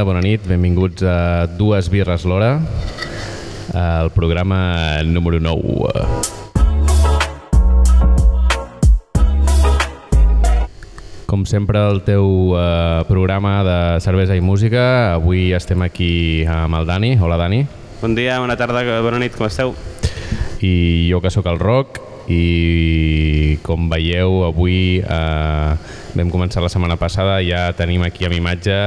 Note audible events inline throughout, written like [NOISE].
dia, bona nit, benvinguts a Dues Birres l'Hora, el programa número 9. Com sempre, el teu eh, programa de cervesa i música. Avui estem aquí amb el Dani. Hola, Dani. Bon dia, bona tarda, bona nit, com esteu? I jo que sóc el Roc i com veieu avui eh, vam començar la setmana passada ja tenim aquí amb imatge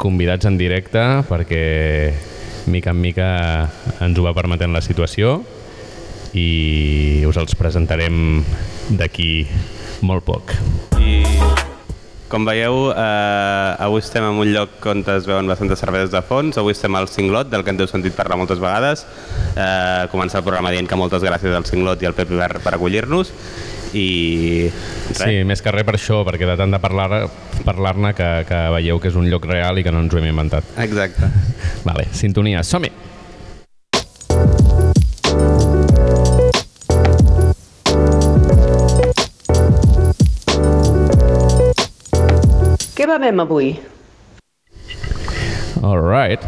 convidats en directe perquè mica en mica ens ho va permetent la situació i us els presentarem d'aquí molt poc. I com veieu, eh, avui estem en un lloc on es veuen bastantes cerveses de fons. Avui estem al Cinglot, del que ens heu sentit parlar moltes vegades. Eh, començar el programa dient que moltes gràcies al Cinglot i al Pepe Verd per acollir-nos. I res. Sí, més que res per això, perquè de tant de parlar-ne parlar que, que veieu que és un lloc real i que no ens ho hem inventat. Exacte. Vale, sintonia, som-hi! Bevem avui? All right.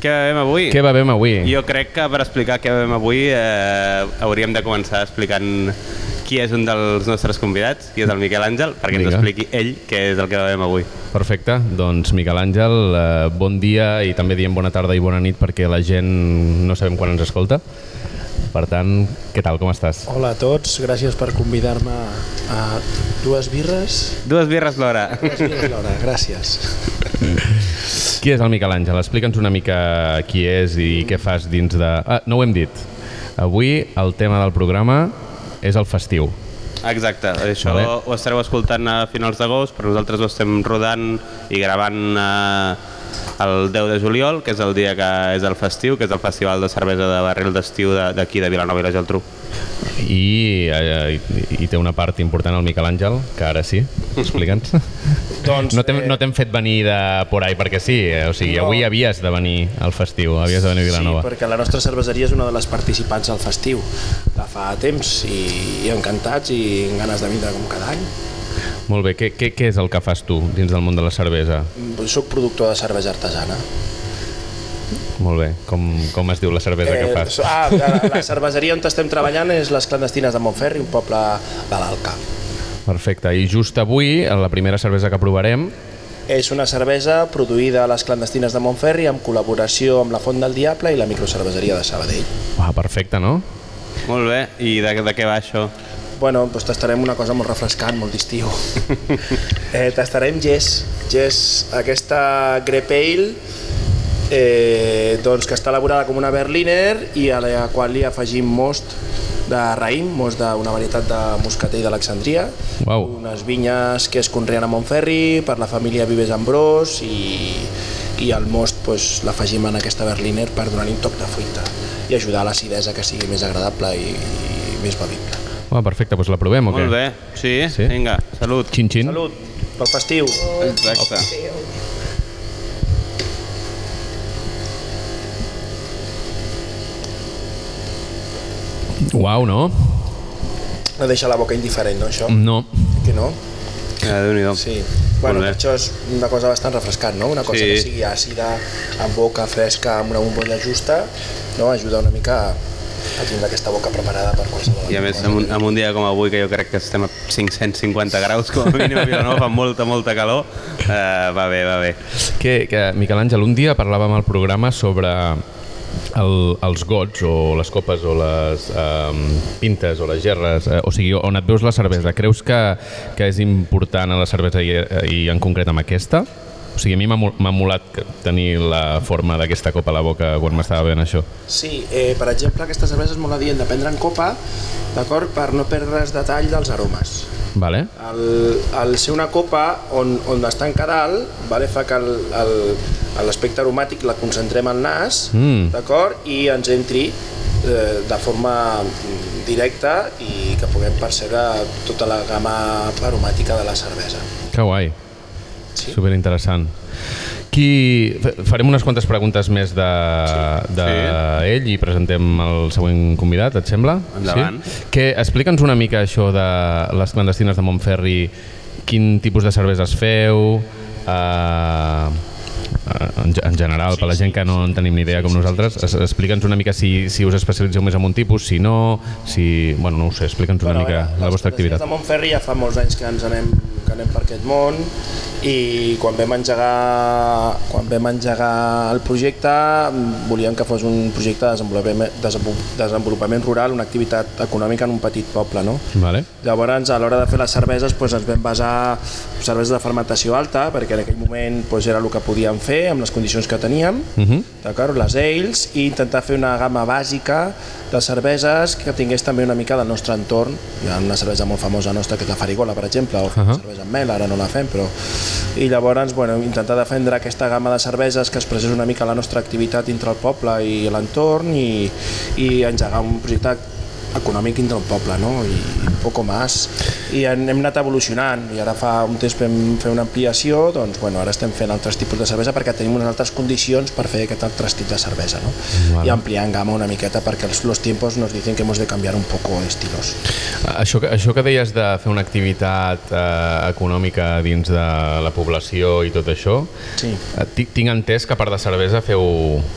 Què bevem avui? Què bevem avui? Jo crec que per explicar què bevem avui eh, hauríem de començar explicant qui és un dels nostres convidats, qui és el Miquel Àngel, perquè ens Vinga. expliqui ell què és el que bevem avui. Perfecte, doncs Miquel Àngel, eh, bon dia i també diem bona tarda i bona nit perquè la gent no sabem quan ens escolta. Per tant, què tal, com estàs? Hola a tots, gràcies per convidar-me a dues birres. Dues birres l'hora. Dues birres l'hora, gràcies. Qui és el Miquel Àngel? Explica'ns una mica qui és i què fas dins de... Ah, no ho hem dit. Avui el tema del programa és el festiu. Exacte, això Vale. ho estareu escoltant a finals d'agost, però nosaltres ho estem rodant i gravant eh, el 10 de juliol, que és el dia que és el festiu, que és el Festival de Cervesa de Barril d'Estiu de- d'aquí de, de Vilanova i la Geltrú. I, eh, i, i té una part important el Miquel Àngel, que ara sí, explica'ns. [LAUGHS] Doncs, no t'hem eh, no fet venir de por ahí perquè sí, eh? o sigui, No. avui havies de venir al festiu, havies de venir a Vilanova. Sí, perquè la nostra cerveseria és una de les participants al festiu de fa temps i, i encantats i amb ganes de vindre com cada any. Molt bé, què, què, què és el que fas tu dins del món de la cervesa? Soc productor de cervesa artesana. Molt bé, com, com es diu la cervesa que fas? ah, la, la cerveseria on estem treballant és les clandestines de Montferri, un poble de l'Alca. Perfecte, i just avui, la primera cervesa que provarem, És una cervesa produïda a les clandestines de Montferri amb col·laboració amb la Font del Diable i la microcerveseria de Sabadell. uah, perfecte, no? Molt bé, i de, de què va això? Bueno, doncs tastarem una cosa molt refrescant, molt d'estiu. [LAUGHS] eh, tastarem Jess. Jess, aquesta Grep Ale, eh, doncs que està elaborada com una Berliner i a la qual li afegim most de raïm, most d'una varietat de moscatell d'Alexandria, Uau. unes vinyes que es conreen a Montferri per la família Vives Ambrós i, i el most doncs, l'afegim en aquesta Berliner per donar-hi un toc de fruita i ajudar a l'acidesa que sigui més agradable i, i més bevible. Uah, perfecte, doncs la provem o què? Molt bé, sí, Sí? vinga, salut. Xin-xin. Salut pel festiu. Exacte. Uau, no? No deixa la boca indiferent, no, això? No. Que no? Eh, Déu-n'hi-do. Sí. Bueno, Molt bé. per això és una cosa bastant refrescant, no? Una cosa Sí. que sigui àcida, amb boca fresca, amb una bombolla justa, no? Ajuda una mica a tindre aquesta boca preparada per qualsevol I a més, cosa. en un, en un dia com avui, que jo crec que estem a 550 graus, com a mínim a Vilanova, fa molta, molta calor, eh, va bé, va bé. Que, que, Miquel Àngel, un dia parlàvem al programa sobre el, els gots o les copes o les um, pintes o les gerres, eh, o sigui, on et veus la cervesa. Creus que, que és important a la cervesa i, i en concret amb aquesta? O sigui, a mi m'ha mol- m'ha molat tenir la forma d'aquesta copa a la boca quan m'estava veient això. Sí, eh, per exemple, aquesta cervesa és molt adient de prendre en copa, d'acord? Per no perdre el detall dels aromes. Vale? El, el ser una copa on, on està en dalt vale, fa que l'aspecte aromàtic la concentrem al nas, Mm. d'acord? I ens entri eh, de forma mm, directa i que puguem percebre tota la gamma aromàtica de la cervesa. Que guai. Sí. Super interessant. Qui... fa- Farem unes quantes preguntes més de, de Sí. ell i presentem el següent convidat, et sembla? Endavant. Sí? Que Explica'ns una mica això de les clandestines de Montferri, quin tipus de cerveses feu, eh, en, ge- en general, per la gent que no en tenim ni idea com nosaltres, es- explica'ns una mica si, si us especialitzeu més en un tipus, si no, si... Bueno, no ho sé, explica'ns una Bueno, mica veure, la les vostra activitat. de Montferri ja fa molts anys que ens anem, que anem per aquest món i quan vam engegar, quan vam engegar el projecte volíem que fos un projecte de desenvolupament, desenvol- desenvolupament rural, una activitat econòmica en un petit poble. No? Vale. Llavors, a l'hora de fer les cerveses, doncs, ens vam basar en cerveses de fermentació alta, perquè en aquell moment doncs, era el que podíem fer amb les condicions que teníem, Uh -huh. d'acord? les ales, i intentar fer una gamma bàsica de cerveses que tingués també una mica del nostre entorn. Hi ha una cervesa molt famosa nostra, que és la Farigola, per exemple, o uh. -huh. Cervesa amb mel, ara no la fem, però... I llavors, bueno, intentar defendre aquesta gamma de cerveses que expressés una mica la nostra activitat dintre el poble i l'entorn i, i engegar un projecte econòmic dintre el poble, no? I un poco más. I hem anat evolucionant, i ara fa un temps vam fer una ampliació, doncs, bueno, ara estem fent altres tipus de cervesa perquè tenim unes altres condicions per fer aquest altre estil de cervesa, no? Vale. I ampliant gamma una miqueta perquè els, los tiempos nos dicen que hemos de cambiar un poco estilos. Això que, això que deies de fer una activitat eh, econòmica dins de la població i tot això, Sí. eh, tinc, tinc entès que a part de cervesa feu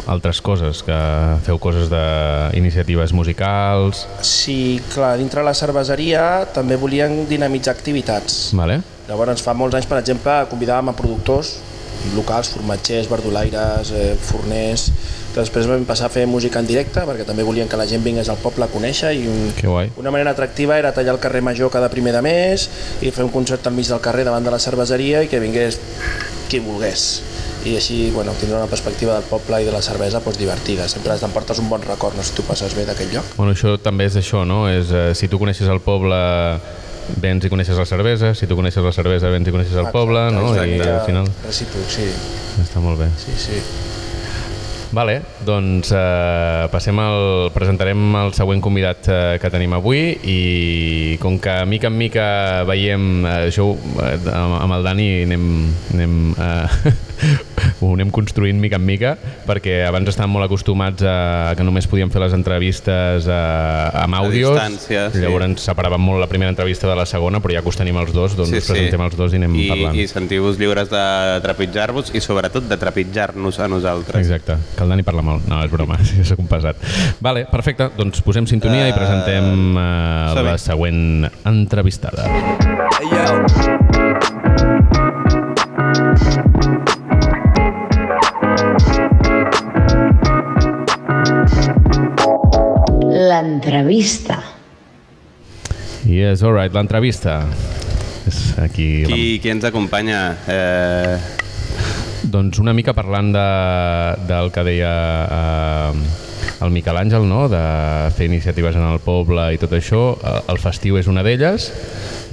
altres coses, que feu coses d'iniciatives musicals... Sí, clar, dintre la cerveseria també volien dinamitzar activitats. Vale? Llavors, fa molts anys, per exemple, convidàvem a productors locals, formatgers, verdolaires, eh, forners... Després vam passar a fer música en directe, perquè també volien que la gent vingués al poble a conèixer i un, Que guai. una manera atractiva era tallar el carrer Major cada primer de mes i fer un concert al mig del carrer davant de la cerveseria i que vingués qui volgués i així bueno, tindre una perspectiva del poble i de la cervesa doncs, divertida. Sempre t'emportes un bon record, no sé si tu passes bé d'aquell lloc. Bueno, això també és això, no? És, eh, si tu coneixes el poble, vens i coneixes la cervesa, si tu coneixes la cervesa, vens i coneixes el poble, no? I al final Recíproc, sí. està molt bé. sí, sí. Vale, doncs eh, passem al, presentarem el següent convidat eh, que tenim avui i com que mica en mica veiem eh, això eh, amb el Dani anem, anem, eh, ho anem construint mica en mica perquè abans estàvem molt acostumats a que només podíem fer les entrevistes eh, amb àudios distància, sí. llavors separàvem molt la primera entrevista de la segona però ja que us tenim els dos doncs us presentem els dos i anem I, parlant I sentiu-vos lliures de trepitjar-vos i sobretot de trepitjar-nos a nosaltres. Exacte, que el Dani parla molt. No, és broma, [LAUGHS] sí, sóc un pesat. Vale, perfecte, doncs posem sintonia uh, i presentem uh, la següent entrevistada. Hey, yo. L'entrevista. Yes, all right, l'entrevista. És aquí... Qui, qui ens acompanya? Eh, Doncs una mica parlant de, del que deia eh, el Miquel Àngel, no? de fer iniciatives en el poble i tot això. Eh, El festiu és una d'elles,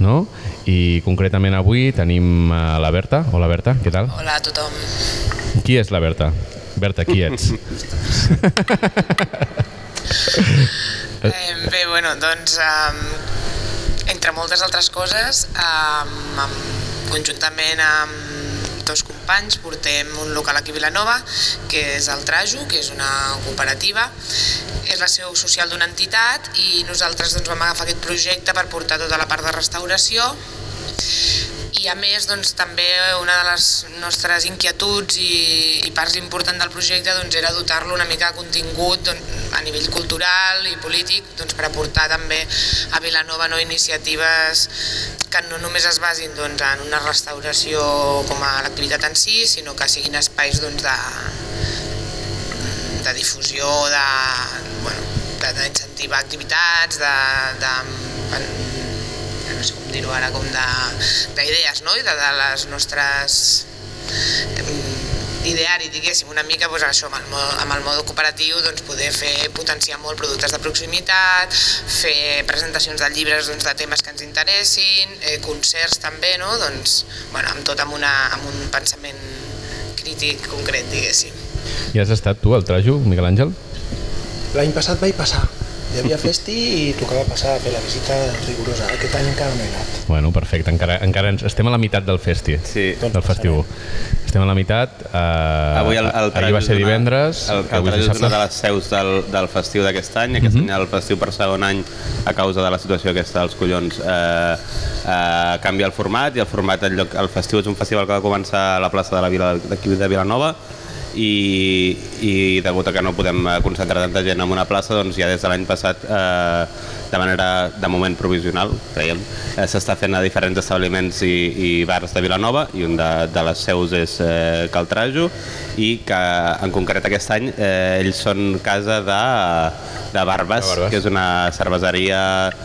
no? i concretament avui tenim eh, la Berta. Hola Berta, què tal? Hola a tothom. Qui és la Berta? Berta, qui ets? [LAUGHS] Eh, bé, bueno, doncs, um, entre moltes altres coses, um, amb, conjuntament amb dos companys portem un local aquí a Vilanova, que és el Trajo, que és una cooperativa, és la seu social d'una entitat i nosaltres doncs, vam agafar aquest projecte per portar tota la part de restauració i a més doncs, també una de les nostres inquietuds i, i parts importants del projecte doncs, era dotar-lo una mica de contingut doncs, a nivell cultural i polític doncs, per aportar també a Vilanova no, iniciatives que no només es basin doncs, en una restauració com a l'activitat en si, sinó que siguin espais doncs, de, de difusió, de, bueno, de- activitats, de, de, no sé com dir-ho ara, com de- d'idees, no? I de, de les nostres em, ideari, diguéssim, una mica doncs, això, amb el, mode, amb el mode cooperatiu doncs, poder fer potenciar molt productes de proximitat, fer presentacions de llibres doncs, de temes que ens interessin, eh, concerts també, no? doncs, bueno, amb tot amb, una, amb un pensament crític concret, diguéssim. I has estat tu al Trajo, Miquel Àngel? L'any passat vaig passar. Hi havia festi i tocava passar a fer la visita rigorosa. Aquest any encara no he anat. Bueno, perfecte, encara, encara ens, estem a la meitat del festi, Sí. del festiu. Estem a la meitat. Eh, Avui el, el ahir va ser divendres, El, el avui Trajus és una de les seus del, del festiu d'aquest any. Aquest Mhm. any el festiu per segon any, a causa de la situació aquesta dels collons, eh, eh, canvia el format i el format, el, lloc, el festiu és un festival que va començar a la plaça de la Vila d'aquí de Vilanova i, i degut a que no podem eh, concentrar tanta gent en una plaça, doncs ja des de l'any passat eh, de manera, de moment provisional, creiem, eh, s'està fent a diferents establiments i, i bars de Vilanova i un de, de les seus és eh, Caltrajo i que en concret aquest any eh, ells són casa de, de Barbes, De Barbes. que és una cerveseria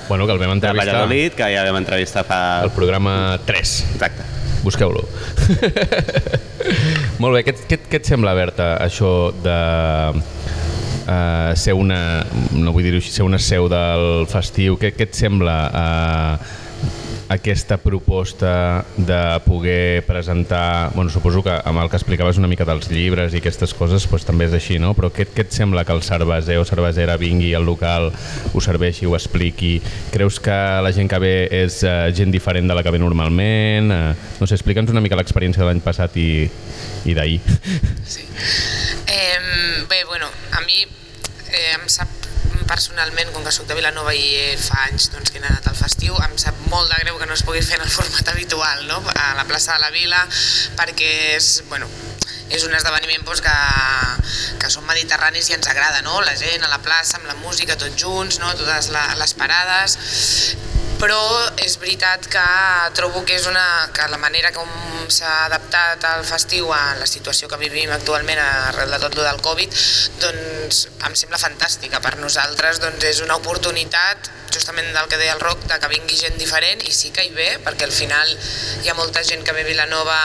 Bueno, que el vam de entrevistar Valladolid, que ja vam entrevistar fa... al programa 3. Exacte. Busqueu-lo. [LAUGHS] Molt bé, què, què, què et sembla, Berta, això de uh, ser una, no vull dir-ho així, ser una seu del festiu? Què, què et sembla uh, aquesta proposta de poder presentar, bueno, suposo que amb el que explicaves una mica dels llibres i aquestes coses doncs també és així, no? Però què, què et sembla que el cerveser o cervesera vingui al local, ho serveixi, ho expliqui? Creus que la gent que ve és uh, gent diferent de la que ve normalment? Uh, no sé, explica'ns una mica l'experiència de l'any passat i, i d'ahir. Sí. Eh, bé, bueno, a mi eh, em sap personalment, com que soc de Vilanova i eh, fa anys doncs, que he anat al festiu, em sap molt de greu que no es pugui fer en el [LAUGHS] format habitual, no? a la plaça de la Vila, perquè és, bueno, és un esdeveniment doncs, que, que som mediterranis i ens agrada, no? la gent a la plaça, amb la música, tots junts, no? totes la, les parades, però és veritat que trobo que és una, que la manera com s'ha adaptat el festiu a la situació que vivim actualment arrel de tot lo del Covid, doncs em sembla fantàstica. Per nosaltres doncs, és una oportunitat justament del que deia el Roc, de que vingui gent diferent i sí que hi ve, perquè al final hi ha molta gent que ve a Vilanova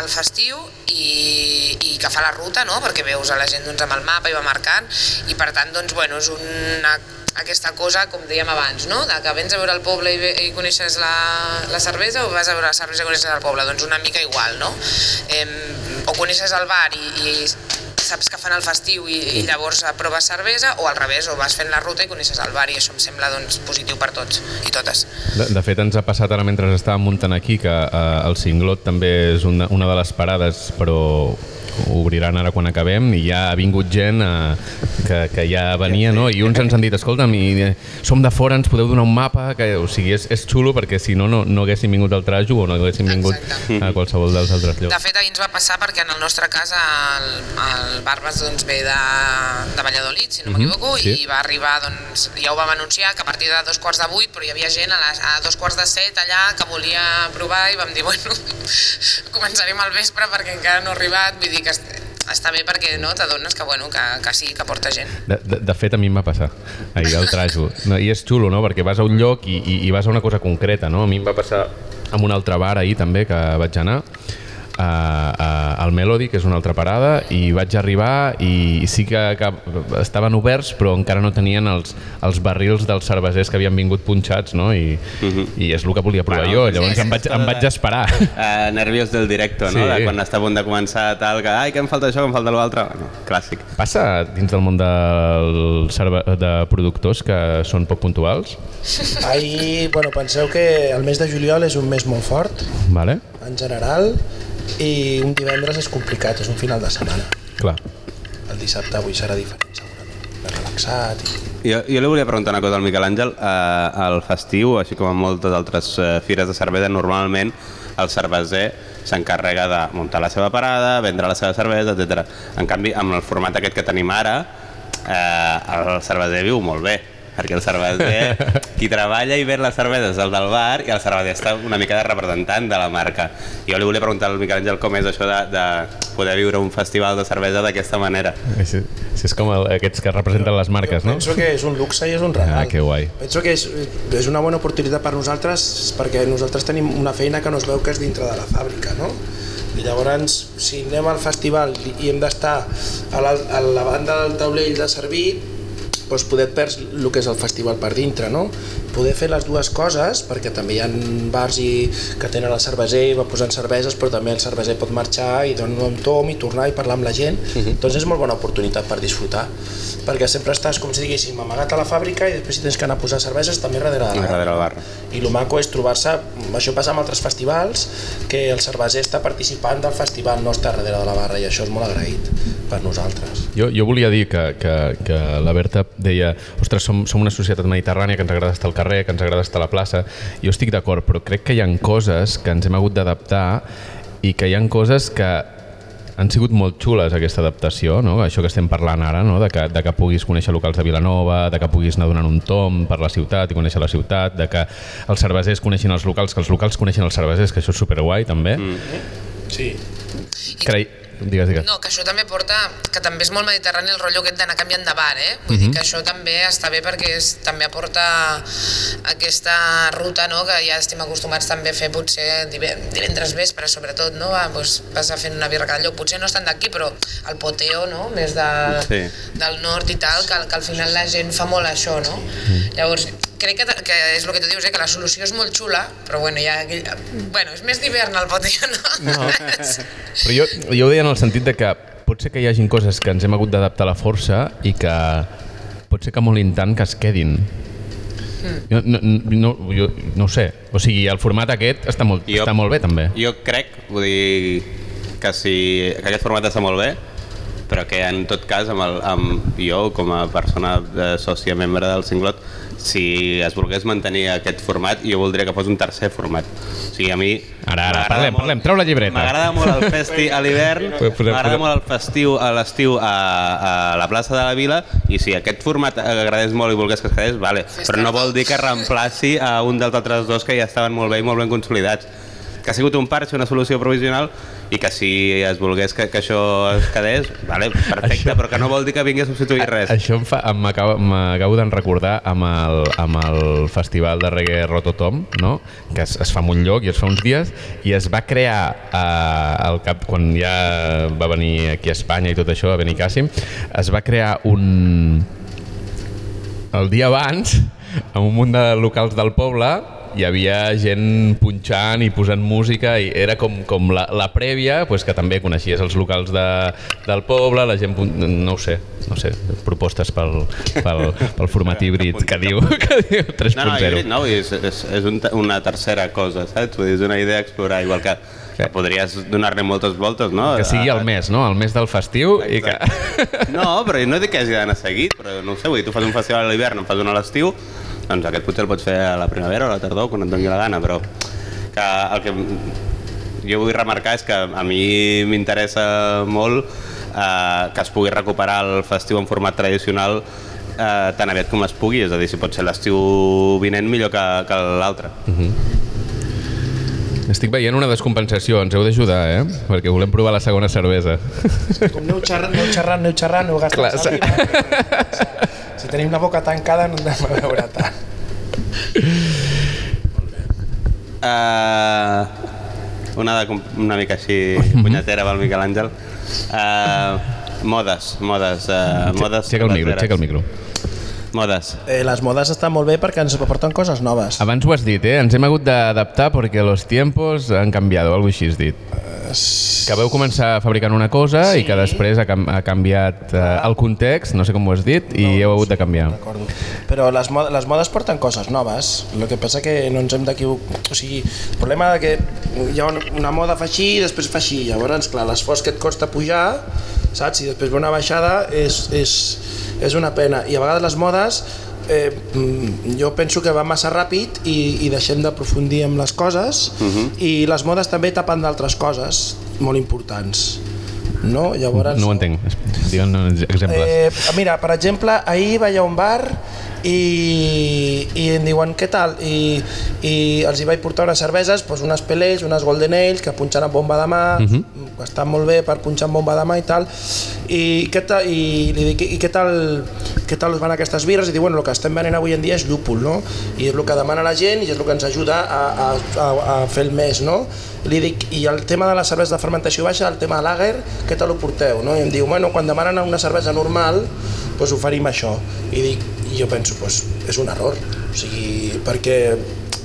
al festiu i, i que fa la ruta, no? perquè veus a la gent doncs, amb el mapa i va marcant i per tant doncs, bueno, és una aquesta cosa, com dèiem abans, no? de que vens a veure el poble i, i coneixes la, la cervesa o vas a veure la cervesa i coneixes el poble, doncs una mica igual, no? Eh, o coneixes el bar i, i saps que fan el festiu i, i llavors proves cervesa o al revés, o vas fent la ruta i coneixes el bar i això em sembla doncs, positiu per tots i totes. De, de fet, ens ha passat ara mentre estàvem muntant aquí que eh, el Cinglot també és una, una de les parades, però obriran ara quan acabem i ja ha vingut gent eh, que, que ja venia, no? I uns ens han dit, escolta'm, i, eh, som de fora, ens podeu donar un mapa? Que, o sigui, és, és xulo perquè si no, no, no haguéssim vingut al Trajo o no haguéssim vingut Exacte. a qualsevol dels altres De llocs. fet, ahir ens va passar perquè en el nostre cas el, el Barbas doncs, ve de, de Valladolid, si no m'equivoco, sí. i va arribar, doncs, ja ho vam anunciar, que a partir de dos quarts de vuit, però hi havia gent a, les, a dos quarts de set allà que volia provar i vam dir, bueno, [LAUGHS] començarem al vespre perquè encara no ha arribat, vull dir est- està bé perquè no t'adones que, bueno, que, que sí, que porta gent. De, de, de fet, a mi em va passar ahir al Trajo. No, I és xulo, no? Perquè vas a un lloc i, i, i vas a una cosa concreta, no? A mi em va passar amb un altre bar ahir també que vaig anar a, a, al Melody, que és una altra parada, i vaig arribar i sí que, que estaven oberts, però encara no tenien els, els barrils dels cervesers que havien vingut punxats, no? I, i és el que volia provar Bueno, jo. Llavors sí, em, vaig, em vaig esperar. Eh, nervios del directo, no? Sí. De quan està a punt de començar tal, que ai, que em falta això, que em falta l'altre. Bueno, clàssic. Passa dins del món del serve de productors que són poc puntuals? Ahir, bueno, penseu que el mes de juliol és un mes molt fort, Vale? En general, i un divendres és complicat, és un final de setmana. Clar. El dissabte avui serà diferent, segurament. Més relaxat i... Jo, jo li volia preguntar una cosa al Miquel Àngel. Eh, al festiu, així com en moltes altres eh, fires de cervesa, normalment el cerveser s'encarrega de muntar la seva parada, vendre la seva cervesa, etc. En canvi, amb el format aquest que tenim ara, eh, el cerveser viu molt bé perquè el cerveser, qui treballa i ven les cerveses és el del bar i el cerveser està una mica de representant de la marca. Jo li volia preguntar al Miquel Àngel com és això de, de poder viure un festival de cervesa d'aquesta manera. Sí, sí, és com el, aquests que representen les marques, no? Penso que és un luxe i és un regal. Ah, que guai. Penso que és, és una bona oportunitat per nosaltres perquè nosaltres tenim una feina que no es veu que és dintre de la fàbrica, no? I llavors, si anem al festival i i hem d'estar a, la, a la banda del taulell de servir, doncs poder et perds el que és el festival per dintre, no? Poder fer les dues coses, perquè també hi ha bars i, que tenen el cerveser i va posant cerveses, però també el cerveser pot marxar i donar un tom i tornar i parlar amb la gent, uh -huh. doncs és molt bona oportunitat per disfrutar, perquè sempre estàs, com si diguéssim, amagat a la fàbrica i després si tens que anar a posar cerveses també darrere de la Darrere del bar. I el maco és trobar-se, això passa amb altres festivals, que el cerveser està participant del festival, no està darrere de la barra, i això és molt agraït per nosaltres. Jo, jo volia dir que, que, que la Berta deia ostres, som, som una societat mediterrània que ens agrada estar al carrer, que ens agrada estar a la plaça. Jo estic d'acord, però crec que hi han coses que ens hem hagut d'adaptar i que hi han coses que han sigut molt xules aquesta adaptació, no? això que estem parlant ara, no? de, que, de que puguis conèixer locals de Vilanova, de que puguis anar donant un tom per la ciutat i conèixer la ciutat, de que els cervesers coneixin els locals, que els locals coneixen els cervesers, que això és superguai també. Mm. Sí. Crei... Digues, digues. No, que això també porta, que també és molt mediterrani el rotllo aquest d'anar canviant de bar, eh? Vull uh -huh. dir que això també està bé perquè és, també aporta aquesta ruta, no?, que ja estem acostumats també a fer potser divendres vespre, sobretot, no? Va, doncs vas a fer una birra cada lloc, potser no estan d'aquí, però el poteo, no?, més de, Sí. del nord i tal, que, que al final la gent fa molt això, no? Llavors, crec que, que és el que tu dius, eh, que la solució és molt xula, però bueno, ja, bueno és més d'hivern el poteo, no? No. Però jo, jo ho deia en el sentit de que pot ser que hi hagin coses que ens hem hagut d'adaptar a la força i que pot ser que molin tant que es quedin. Jo, no, no, jo, no ho sé. O sigui, el format aquest està molt, Jo- està molt bé també. Jo crec, vull dir, que, si, que aquest format està molt bé, però que en tot cas, amb, el, amb jo com a persona de sòcia membre del Cinglot, si es volgués mantenir aquest format, jo voldria que fos un tercer format. O sigui, a mi... Ara, ara, parlem, molt- parlem, treu la llibreta. M'agrada molt el festi a l'hivern, [LAUGHS] m'agrada molt el festiu a l'estiu a, a la plaça de la Vila, i si aquest format agradés molt i volgués que es quedés, vale. però no vol dir que reemplaci a un dels altres dos que ja estaven molt bé i molt ben consolidats que ha sigut un parche, una solució provisional i que si es volgués que, que això es quedés, vale, perfecte, Això- però que no vol dir que vingui a substituir res. Això em m'acaba- m'acabo d'en recordar amb el, amb el festival de reggae Rototom, no? que es, es fa en un lloc i es fa uns dies, i es va crear eh, al cap, quan ja va venir aquí a Espanya i tot això, a Benicàssim, es va crear un... El dia abans, en un munt de locals del poble, hi havia gent punxant i posant música i era com, com la, la prèvia pues, que també coneixies els locals de, del poble, la gent... No ho sé, no sé, propostes pel, pel, pel format híbrid que diu, que diu 3.0. No, no, jo, no és, és, és un, una tercera cosa, saps? És una idea a explorar, igual que, que podries donar-ne moltes voltes, no? que sigui el mes, no? El mes del festiu i que... No, però no dic que hagi d'anar seguit, però no ho sé, vull dir, tu fas un festival a l'hivern, en fas un a l'estiu, doncs aquest potser el pots fer a la primavera o a la tardor, quan et doni la gana, però que el que jo vull remarcar és que a mi m'interessa molt eh, que es pugui recuperar el festiu en format tradicional eh, tan aviat com es pugui, és a dir, si pot ser l'estiu vinent millor que, que l'altre. Estic veient una descompensació, ens heu d'ajudar, eh? Perquè volem provar la segona cervesa. Com aneu xerrant, aneu xerrant, aneu xerrant, aneu gastant Clar, saliva. Si tenim la boca tancada no anem a veure tant. Uh, una, de, una mica així punyetera pel Miquel Àngel. Uh, modes, modes, uh, modes... Aixeca el micro, aixeca el micro. Modes. Eh, les modes estan molt bé perquè ens aporten coses noves. Abans ho has dit, eh? Ens hem hagut d'adaptar perquè los tiempos han canviat, o alguna així has dit. Que veu començar fabricant una cosa sí. i que després ha, cam ha canviat eh, el context, no sé com ho has dit, i heu hagut de canviar. Però les, modes, les modes porten coses noves. El que passa que no ens hem d'equivocar. O sigui, el problema de que hi ha una, una moda fa així i després fa així. Llavors, clar, l'esforç que et costa pujar, saps? I després ve una baixada és, és, és una pena. I a vegades les modes eh, mm, jo penso que va massa ràpid i, i deixem d'aprofundir en les coses uh -huh. i les modes també tapen d'altres coses molt importants. No? Llavors, No ho entenc. Digue'm un exemple. Eh, mira, per exemple, ahir vaig a un bar i, i em diuen què tal i, i els hi vaig portar unes cerveses doncs unes pelells, unes golden ales que punxen amb bomba de mà uh -huh. estan molt bé per punxar amb bomba de mà i tal i, què tal, i li dic i què tal, què tal us van aquestes birres i diu bueno, el que estem venent avui en dia és llúpol no? i és el que demana la gent i és el que ens ajuda a, a, a, a fer el més no? Li dic, i el tema de la cervesa de fermentació baixa, el tema de lager, què tal ho porteu? No? I em diu, bueno, quan demanen una cervesa normal, doncs oferim això. I dic, i jo penso, doncs és un error, o sigui, perquè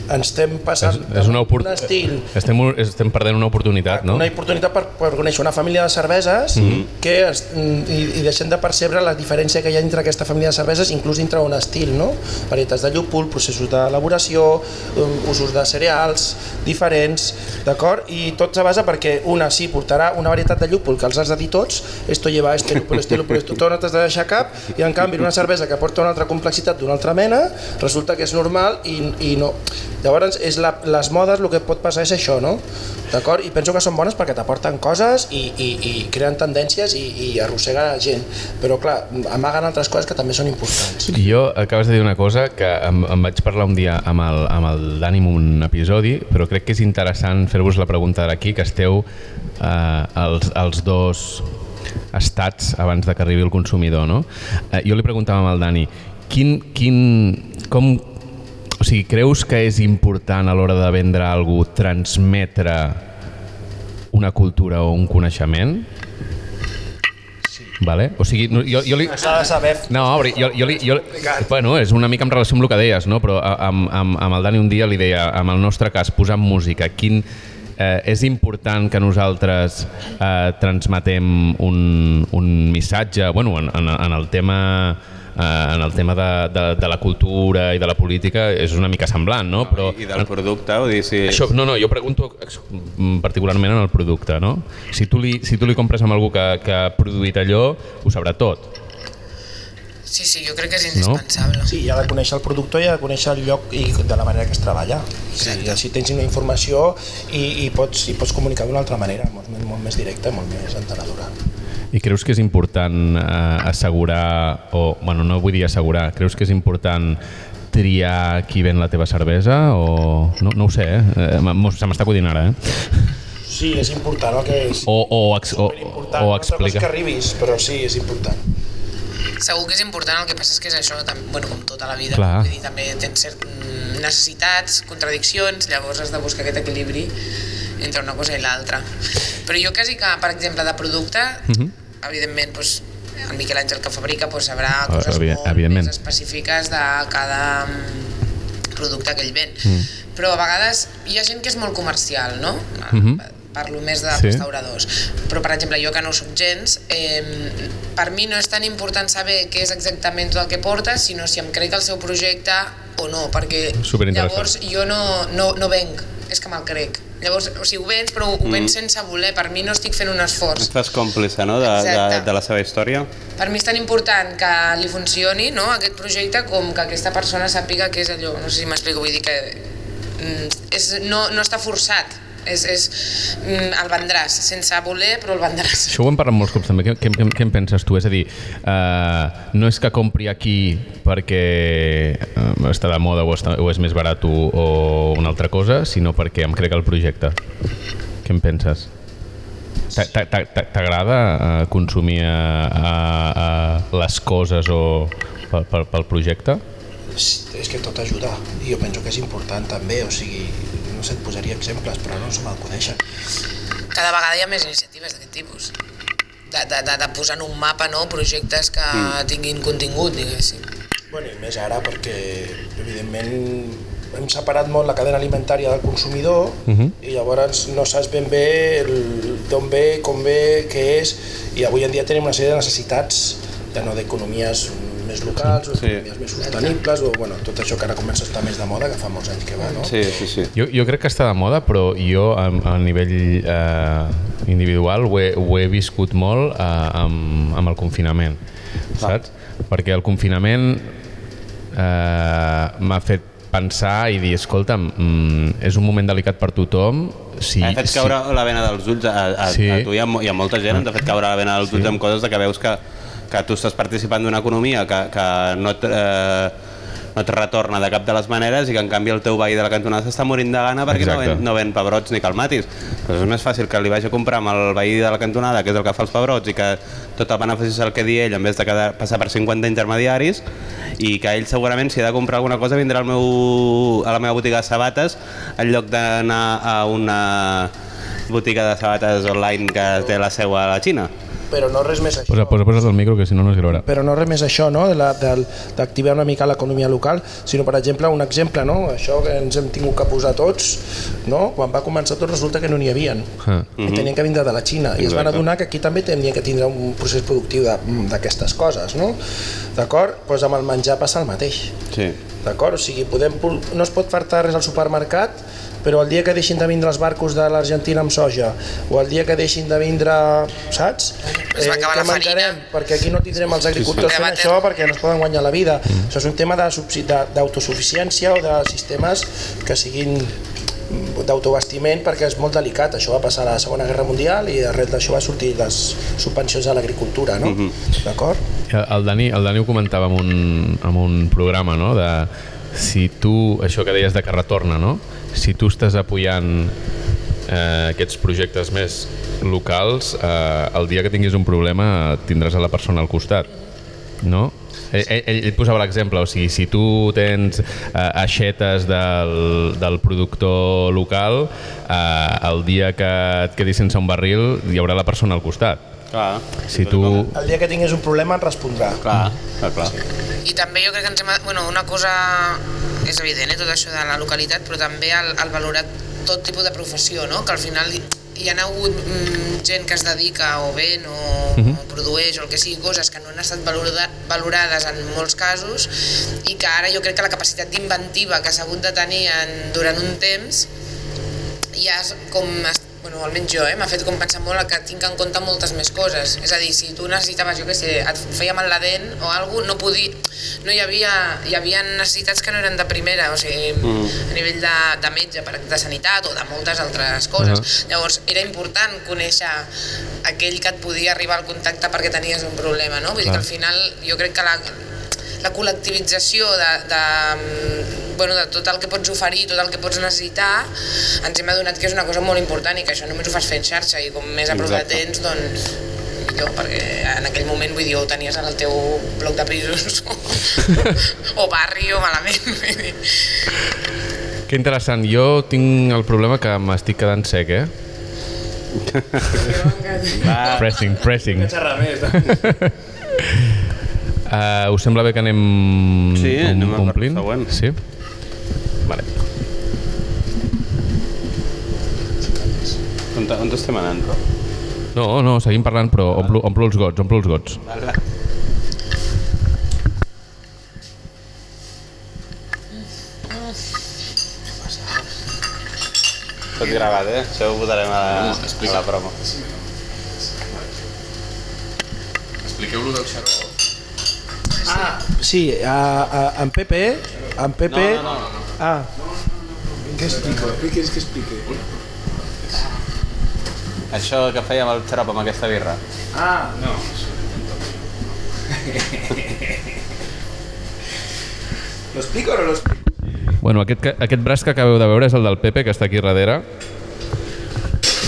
ens estem passant És, és una un estil estem, estem perdent una oportunitat, no? una oportunitat per, per conèixer una família de cerveses mm. -hmm. que es, i, i deixem de percebre la diferència que hi ha entre aquesta família de cerveses, inclús dintre un estil, no? Varietats de llúpol, processos d'elaboració, um, usos de cereals diferents, d'acord? I tot se basa perquè una sí portarà una varietat de llúpol que els has de dir tots, esto lleva este llúpol, este llúpol, esto, tot no t'has de deixar cap, i en canvi una cervesa que porta una altra complexitat d'una altra mena, resulta que és normal i, i no. Llavors, és la, les modes el que pot passar és això, no? D'acord? I penso que són bones perquè t'aporten coses i, i, i creen tendències i, i arrossega gent. Però, clar, amaguen altres coses que també són importants. Jo acabes de dir una cosa que em, em vaig parlar un dia amb el, amb el Dani en un episodi, però crec que és interessant fer-vos la pregunta d'aquí, que esteu eh, els, els dos estats abans de que arribi el consumidor, no? Eh, jo li preguntava al Dani, quin, quin, com, o sigui, creus que és important a l'hora de vendre algú transmetre una cultura o un coneixement? Vale? O sigui, no, jo, jo li... S'ha de saber No, però jo, jo, li, jo, bueno, és una mica en relació amb el que deies, no? però amb, amb, amb el Dani un dia li deia, amb el nostre cas, posant música, quin, eh, és important que nosaltres eh, transmetem un, un missatge, bueno, en, en, en el tema eh, en el tema de, de, de la cultura i de la política és una mica semblant, no? Però, I del producte, vull dir, si... això, no, no, jo pregunto mm, particularment en el producte, no? Si tu li, si tu li compres amb algú que, que ha produït allò, ho sabrà tot. Sí, sí, jo crec que és indispensable. Sí, hi ha de conèixer el productor i ha de conèixer el lloc i de la manera que es treballa. Sí, així tens una informació i, i, pots, i pots comunicar d'una altra manera, molt, més- molt més directa, molt més entenedora. I creus que és important eh, assegurar, o, bueno, no vull dir assegurar, creus que és important triar qui ven la teva cervesa o... No, no ho sé, eh? eh se m'està acudint ara, eh? Sí, és important el que és O, o, ex, o, o cosa és que explica... arribis, però sí, és important. Segur que és important, el que passa és que és això, tam, bueno, com tota la vida, Clar. vull dir, també tens cert, mm, necessitats, contradiccions, llavors has de buscar aquest equilibri entre una cosa i l'altra. Però jo quasi que, per exemple, de producte, Mhm. Evidentment, doncs, el Miquel Àngel que fabrica doncs, sabrà Ah, coses evi- molt evidentment. més específiques de cada mm, producte que ell ven. Però a vegades hi ha gent que és molt comercial, no? Mhm. Parlo més de Sí. restauradors. Però, per exemple, jo que no sóc gens, eh, per mi no és tan important saber què és exactament tot el que porta, sinó si em crec el seu projecte o no, perquè llavors jo no, no, no venc, és que me'l crec. Llavors, o sigui, ho vens, però ho vens sense voler, per mi no estic fent un esforç. Estàs còmplice no? de, de, Exacte. de la seva història? Per mi és tan important que li funcioni no, aquest projecte com que aquesta persona sàpiga que és allò, no sé si m'explico, vull dir que mm, és, no, no està forçat, és, és, mm, el vendràs, sense voler, però el vendràs. Això ho hem parlat molts cops també. Què, què, què, què en penses tu? És a dir, eh, no és que compri aquí perquè eh, està de moda o, està, o és més barat o, o una altra cosa, sinó perquè em crec el projecte. Què en penses? T'a- t'a- t'a- t'a- T'agrada eh, consumir eh, eh, les coses o pel, pel, pel projecte? És, és que tot ajuda i jo penso que és important també, o sigui, sé, et posaria exemples, però no se m'acudeixen. Cada vegada hi ha més iniciatives d'aquest tipus. De, de, de, de posar en un mapa no, projectes que mm. tinguin contingut, diguéssim. Bueno, i més ara perquè, evidentment, hem separat molt la cadena alimentària del consumidor uh -huh. i llavors no saps ben bé d'on ve, com ve, què és, i avui en dia tenim una sèrie de necessitats, ja no d'economies més locals, o Sí. economies més sostenibles, o bueno, tot això que ara comença a estar més de moda, que fa molts anys que va, no? Sí, sí, sí. Jo, jo crec que està de moda, però jo a, a nivell eh, individual ho he, ho he viscut molt eh, amb, amb el confinament, saps? Perquè el confinament eh, m'ha fet pensar i dir, escolta'm, mm, és un moment delicat per tothom, si, Ha fet caure la vena dels ulls a, a, Sí. a tu i a, i a molta gent, t'ha fet caure la vena dels ulls amb coses de que veus que, que tu estàs participant d'una economia que, que no et, eh, no et retorna de cap de les maneres i que en canvi el teu veí de la cantonada s'està morint de gana perquè no Exacte. ven, no ven pebrots ni calmatis. Però és més fàcil que li vagi a comprar amb el veí de la cantonada, que és el que fa els pebrots, i que tot el benefici és el que di ell, en vez de quedar, passar per 50 intermediaris, i que ell segurament, si ha de comprar alguna cosa, vindrà al meu, a la meva botiga de sabates, en lloc d'anar a una botiga de sabates online que té la seu a la Xina. Però no res més això. Posa, posa, posa't el micro, que si no no es graurà. però no res més això, no? de la- del- d'activar una mica l'economia local, sinó, per exemple, un exemple, no? això que ens hem tingut que posar tots, no? quan va començar tot resulta que no n'hi havien, Ah. i tenien que vindre de la Xina, i es van Exacte. adonar que aquí també tenien que tindre un procés productiu de- d'aquestes coses, no? D'acord? Doncs amb el menjar passa el mateix. Sí. D'acord? O sigui, podem, no es pot fartar res al supermercat, però el dia que deixin de vindre els barcos de l'Argentina amb soja, o el dia que deixin de vindre, saps? Es va acabar què la farina. Perquè aquí no tindrem els agricultors Sí, sí. fent això perquè no es poden guanyar la vida. Això és un tema de subsi- de- d'autosuficiència o de sistemes que siguin d'autoabastiment perquè és molt delicat. Això va passar a la Segona Guerra Mundial i arrel d'això va sortir les subvencions a l'agricultura, no? D'acord? El Dani, el Dani ho comentava en un, en un programa, no?, de si tu, això que deies de que retorna, no?, si tu estàs apoyant eh, aquests projectes més locals, eh, el dia que tinguis un problema tindràs a la persona al costat, no? Ell, ell, ell posava l'exemple, o sigui, si tu tens eh, aixetes del, del productor local, eh, el dia que et quedis sense un barril hi haurà la persona al costat. Clar. Si tu... El dia que tingués un problema et respondrà. Clar, clar, clar. I també jo crec que ens hem... Bueno, una cosa és evident, eh, tot això de la localitat, però també el, el valorar tot tipus de professió, no? Que al final hi, ha hagut mm, gent que es dedica o ven o, o produeix o el que sigui, coses que no han estat valorada, valorades en molts casos i que ara jo crec que la capacitat d'inventiva que s'ha hagut de tenir en, durant un temps ja és com es- bueno, almenys jo, eh, m'ha fet com pensar molt que tinc en compte moltes més coses. És a dir, si tu necessitaves, jo què sé, et feia mal la dent o alguna cosa, no podia, no hi havia, hi havia necessitats que no eren de primera, o sigui, mm. a nivell de, de metge, per, de sanitat o de moltes altres coses. Uh -huh. Llavors, era important conèixer aquell que et podia arribar al contacte perquè tenies un problema, no? Vull dir que al final jo crec que la, la col·lectivització de, de, bueno, de tot el que pots oferir, tot el que pots necessitar, ens hem adonat que és una cosa molt important i que això només ho fas fent xarxa i com més a prop de Exacte. tens, doncs millor, perquè en aquell moment, vull dir, ho tenies en el teu bloc de pisos o, [LAUGHS] o barri o malament. Que interessant. Jo tinc el problema que m'estic quedant sec, eh? [LAUGHS] Va, Pressing, pressing. Xerrar més. [LAUGHS] Uh, us sembla bé que anem Sí, anem a per omplint? següent. Sí? Vale. on, on estem anant, però? No, no, seguim parlant, però omplo, omplo els gots, omplo els gots. Vale. Tot gravat, eh? Això ho votarem a la, a la promo. Expliqueu-lo del xaró. Ah, sí, a, a, en Pepe, en Pepe... No, no, no, Ah. Què explico? Què quieres que explique? Això que fèiem el xarop amb aquesta birra. Ah, no. ¿Lo explico o no lo explico? Bueno, aquest, que- aquest braç que acabeu de veure és el del Pepe, que està aquí darrere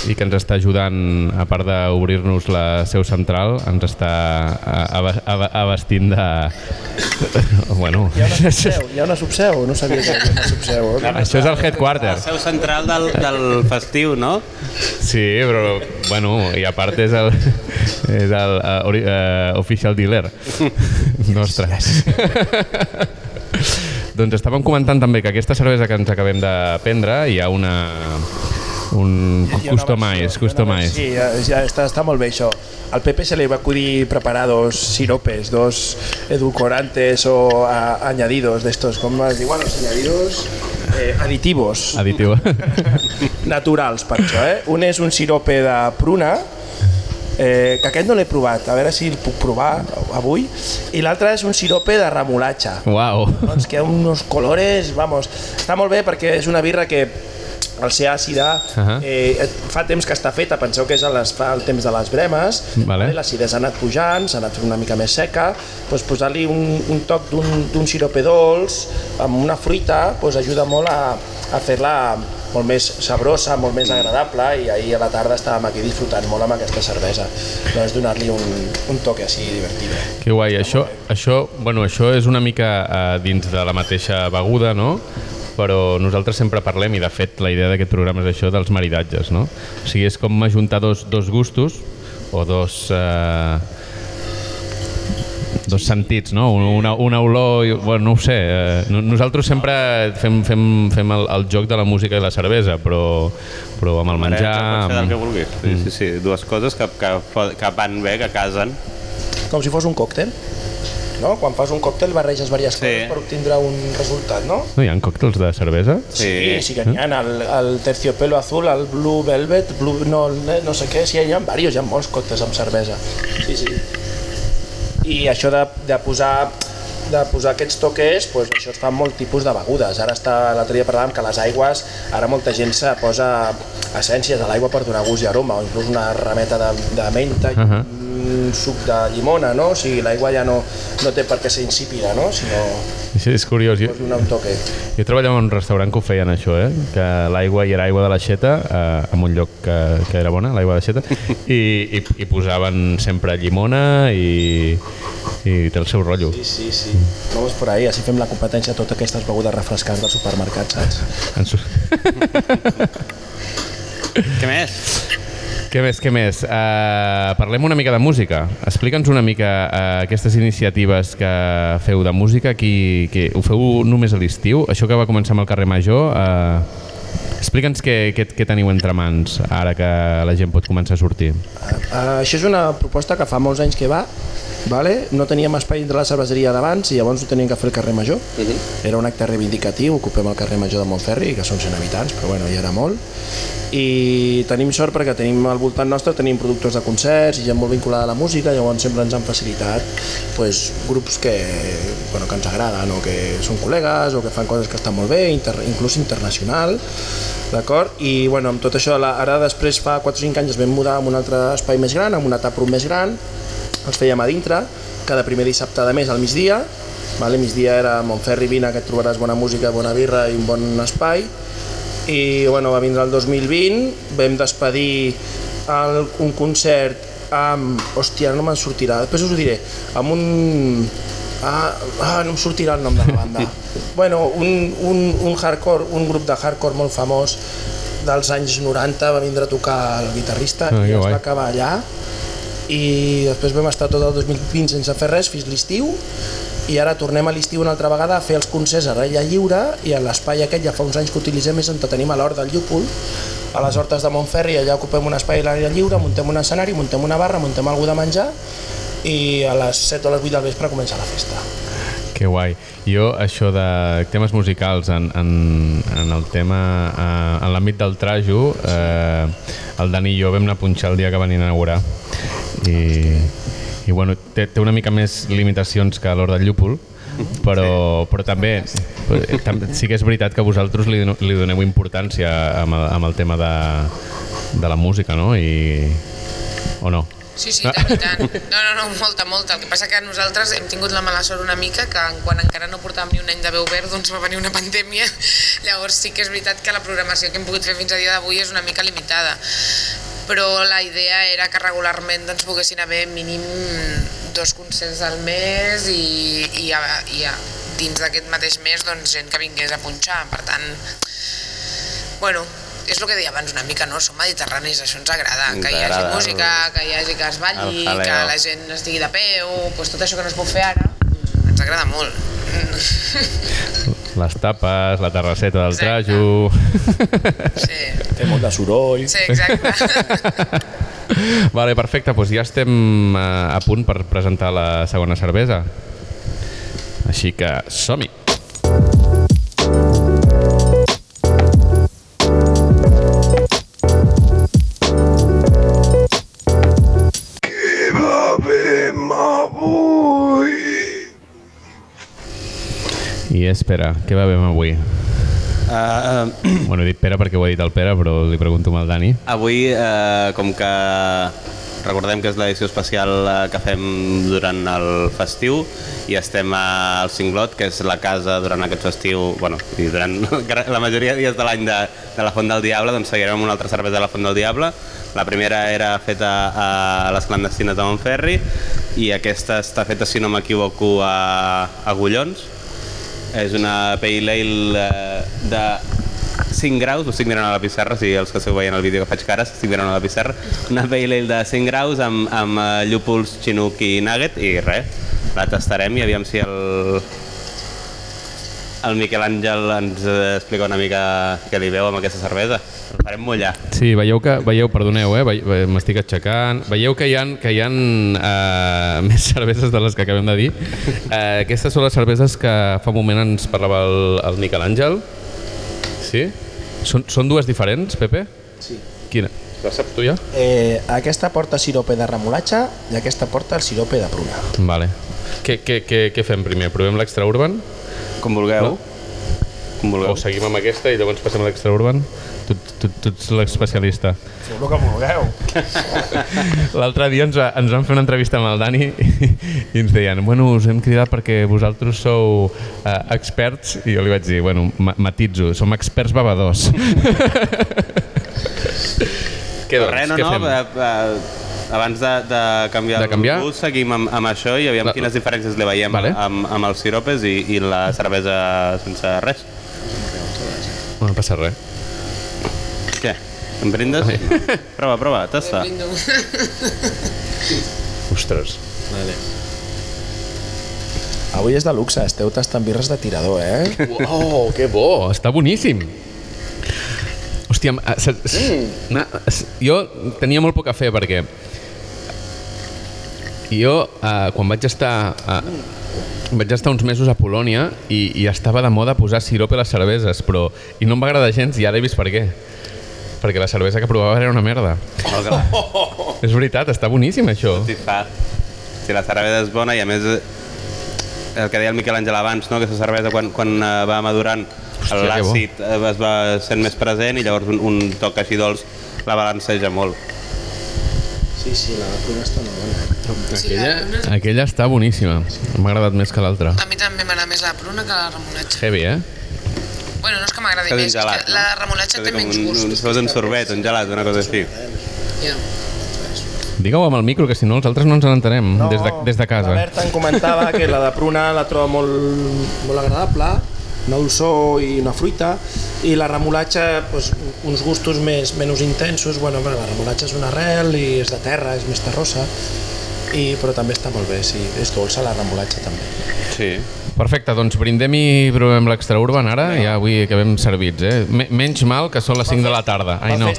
i que ens està ajudant, a part d'obrir-nos la seu central, ens està abastint de... [LAUGHS] bueno, Hi ha una subseu, hi ha una subseu, no sabia que hi havia una subseu. eh? això és el headquarter. La seu central del, del festiu, no? Sí, però, bueno, i a part és el, és el uh, uh, official dealer [LAUGHS] nostre. doncs estàvem comentant també que aquesta cervesa que ens acabem de prendre hi ha una un customize, customize. Sí, ja, ja està, està molt bé això. Al Pepe se li va acudir preparar dos siropes, dos edulcorantes o a, añadidos de estos, com es diuen els añadidos? Eh, aditivos. Additiu. [LAUGHS] naturals per això, eh? Un és un sirope de pruna, eh, que aquest no l'he provat, a veure si el puc provar avui, i l'altre és un sirope de remolatxa. Uau. Doncs que ha uns colores, vamos, està molt bé perquè és una birra que al ser àcida, uh. -huh. eh, fa temps que està feta, penseu que és a les, fa el temps de les bremes, Vale. l'acidesa ha anat pujant, s'ha anat fent una mica més seca, doncs posar-li un, un toc d'un sirope dolç amb una fruita doncs ajuda molt a, a fer-la molt més sabrosa, molt més agradable i ahir a la tarda estàvem aquí disfrutant molt amb aquesta cervesa. Doncs donar-li un, un toque així divertit. Que guai, això, això, bueno, això és una mica uh, dins de la mateixa beguda, no? Però nosaltres sempre parlem, i de fet la idea d'aquest programa és això dels maridatges, no? O sigui, és com ajuntar dos, dos gustos o dos... Eh, dos sentits, no? Una, una olor, i- bueno, no ho sé. Eh, no- nosaltres sempre fem, fem, fem el, el joc de la música i la cervesa, però, però amb el menjar... Del que Amb... vulguis. Sí, sí, sí. Dues coses que, que, que van bé, que casen. Com si fos un còctel. No? Quan fas un còctel barreges diverses Sí. coses per obtindre un resultat, no? No hi ha còctels de cervesa? Sí, sí que n'hi ha, el, el terciopelo azul, el blue velvet, blue, no, no sé què, sí, hi ha diversos, hi ha molts còctels amb cervesa. Sí, sí. I això de, de posar de posar aquests toques, doncs això es fa molt tipus de begudes. Ara està, l'altre dia parlàvem que les aigües, ara molta gent se posa essències a l'aigua per donar gust i aroma, o inclús una rameta de, de menta i Uh -huh. Un suc de llimona, no? O sigui, l'aigua ja no, no té per què ser insípida, no? Sinó Sí, és curiós. Jo, pots donar un toque. jo treballava en un restaurant que ho feien això, eh? que l'aigua hi era aigua de l'aixeta, eh, en un lloc que, que era bona, l'aigua d'aixeta, [LAUGHS] i, i, i posaven sempre llimona i, i té el seu rotllo. Sí, sí, sí. Vamos por ahí, així fem la competència a totes aquestes begudes refrescants del supermercat, saps? En su... Què més? Què més, què més? Uh, parlem una mica de música. Explica'ns una mica uh, aquestes iniciatives que feu de música. Qui, qui, ho feu només a l'estiu? Això que va començar amb el carrer Major, uh, explica'ns què, què, què teniu entre mans ara que la gent pot començar a sortir. Uh, això és una proposta que fa molts anys que va, vale? no teníem espai entre la cerveseria d'abans i llavors ho teníem que fer al carrer Major. Uh -huh. Era un acte reivindicatiu, ocupem el carrer Major de Montferri, que són 100 habitants, però bueno, ja era molt. I tenim sort perquè tenim al voltant nostre tenim productors de concerts i gent molt vinculada a la música, llavors sempre ens han facilitat pues, grups que, bueno, que ens agraden o que són col·legues o que fan coses que estan molt bé, inter, inclús internacional, d'acord? I bueno, amb tot això, ara després fa 4 o 5 anys es vam mudar a un altre espai més gran, amb una taproom més gran, els fèiem a dintre, cada primer dissabte de mes al migdia, vale? migdia era Montferri, vine que trobaràs bona música, bona birra i un bon espai, i bueno, va vindre el 2020, vam despedir el, un concert amb... Hòstia, no me'n sortirà, després us ho diré, amb un... Ah, ah, no em sortirà el nom de la banda. [LAUGHS] bueno, un, un, un hardcore, un grup de hardcore molt famós dels anys 90 va vindre a tocar el guitarrista Ah, i es va acabar allà. I després vam estar tot el 2020 sense fer res fins l'estiu i ara tornem a l'estiu una altra vegada a fer els concerts a l'aire lliure i a l'espai aquest ja fa uns anys que utilitzem és on tenim a l'hort del Llúpol a les hortes de Montferri. Allà ocupem un espai a l'aire lliure, muntem un escenari, muntem una barra, muntem alguna de menjar i a les 7 o a les 8 del vespre comença la festa. Que guai. Jo, això de temes musicals en, en, en el tema, eh, en l'àmbit del trajo, eh, el Dani i jo vam anar a punxar el dia que van inaugurar i, i bueno, té, té una mica més limitacions que l'Hort del Llúpol, però, però també eh, sí que és veritat que vosaltres li, li doneu importància amb el, amb el tema de, de la música, no? I, o no? Sí, sí, tant i tant. No, no, no, molta, molta. El que passa que nosaltres hem tingut la mala sort una mica que quan encara no portàvem ni un any de veu verd doncs va venir una pandèmia. [LAUGHS] Llavors sí que és veritat que la programació que hem pogut fer fins a dia d'avui és una mica limitada. Però la idea era que regularment doncs, poguessin haver mínim dos concerts al mes i, i, a, i a, dins d'aquest mateix mes doncs, gent que vingués a punxar. Per tant, bueno, és el que deia abans una mica, no? Som mediterranis, això ens agrada, Ens que hi hagi agrada. música, que hi hagi que es balli, que la gent estigui de peu, doncs tot això que no es pot fer ara, ens agrada molt. Les tapes, la terrasseta del Exacte. trajo... Sí, Té molt de soroll. sí, exacte. [LAUGHS] Vale, perfecte, doncs ja estem eh, a punt per presentar la segona cervesa. Així que som-hi! I espera, què bevem avui? Uh, Bueno, he dit Pere perquè ho ha dit el Pere, però li pregunto al Dani. avui, uh, com que recordem que és l'edició especial eh, que fem durant el festiu i estem al Cinglot, que és la casa durant aquest festiu, bueno, i durant [LAUGHS] la majoria de dies de l'any de, de la Font del Diable, doncs seguirem amb una altra cervesa de la Font del Diable. La primera era feta a les clandestines de Montferri i aquesta està feta, si no m'equivoco, a, a Gullons. És una pale ale eh, de 5 graus, ho estic mirant a la pissarra, si els que esteu veient el vídeo que faig cares, estic mirant a la pissarra, una pale ale de 5 graus amb, amb eh, llúpols, chinook i nugget i res, la tastarem i aviam si el, el Miquel Àngel ens eh, explica una mica què li veu amb aquesta cervesa. El farem mullar. Sí, veieu que, veieu, perdoneu, eh, m'estic aixecant, veieu que hi ha, que hi ha uh, [LAUGHS] més cerveses de les que acabem de dir. Uh, aquestes són les cerveses que fa un moment ens parlava el, el Miquel Àngel. Sí? Són, són dues diferents, Pepe? Sí. Quina? La saps tu ja? Eh, aquesta porta sirope de remolatge i aquesta porta el sirope de pruna. Vale. Què, què, què, què fem primer? Provem l'extra urban? Com vulgueu. No? Com vulgueu. O seguim amb aquesta i llavors passem a l'extra urban? Tu, tu, tu ets l'especialista. Feu el que vulgueu. [LAUGHS] L'altre dia ens, va, ens van fer una entrevista amb el Dani i, [LAUGHS] i ens deien, bueno, us hem cridat perquè vosaltres sou uh, experts i jo li vaig dir, bueno, ma matitzo, som experts bevedors. què doncs? Res, no, què no, fem? eh, eh, abans de, de canviar De canviar? el gust, seguim amb, amb això i aviam La- quines diferències li veiem Vale. amb, amb els siropes i, i la cervesa sense res. No passa res. Què? Em brindes? [LAUGHS] prova, prova, tasta. [LAUGHS] Ostres. Avui és de luxe, esteu tastant birres de tirador, eh? Oh, que bo! Està boníssim. Hòstia, eh, s- jo tenia molt poc a fer jo, eh, quan vaig estar eh, vaig estar uns mesos a Polònia i, i estava de moda posar sirope a les cerveses, però i no em va agradar gens i ara he vist per què. Perquè la cervesa que provava era una merda. Oh, clar. [LAUGHS] És veritat, està boníssim això. Si la cervesa és bona i a més eh, el que deia el Miquel Àngel abans, no? aquesta cervesa quan, quan eh, va madurant l'àcid eh, es va sent més present i llavors un, un toc així dolç la balanceja molt. Sí, sí, la pruna està molt bona. Sí, la pruna... Aquella està boníssima. M'ha agradat més que l'altra. A mi també m'agrada més la pruna que la remolatge. Heavy, eh? Bueno, no és que m'agradi més, és que la remolatge té menys un, un, gust. si fos un sorbet, un gelat, una cosa així. Ja. Digueu amb el micro, que si no els altres no ens n'entenem des, de, des de casa. La Berta em comentava que la de pruna la troba molt, molt agradable, una dolçor i una fruita, i la remolatge, doncs, uns gustos més, menys intensos, bueno, però la remolatge és una arrel i és de terra, és més terrosa, i, però també està molt bé, sí, és dolça la remolatge també. Sí. Perfecte, doncs brindem i provem l'extra urban ara, ja avui acabem servits, eh? Me menys mal que són les 5 de la tarda. Ai, no.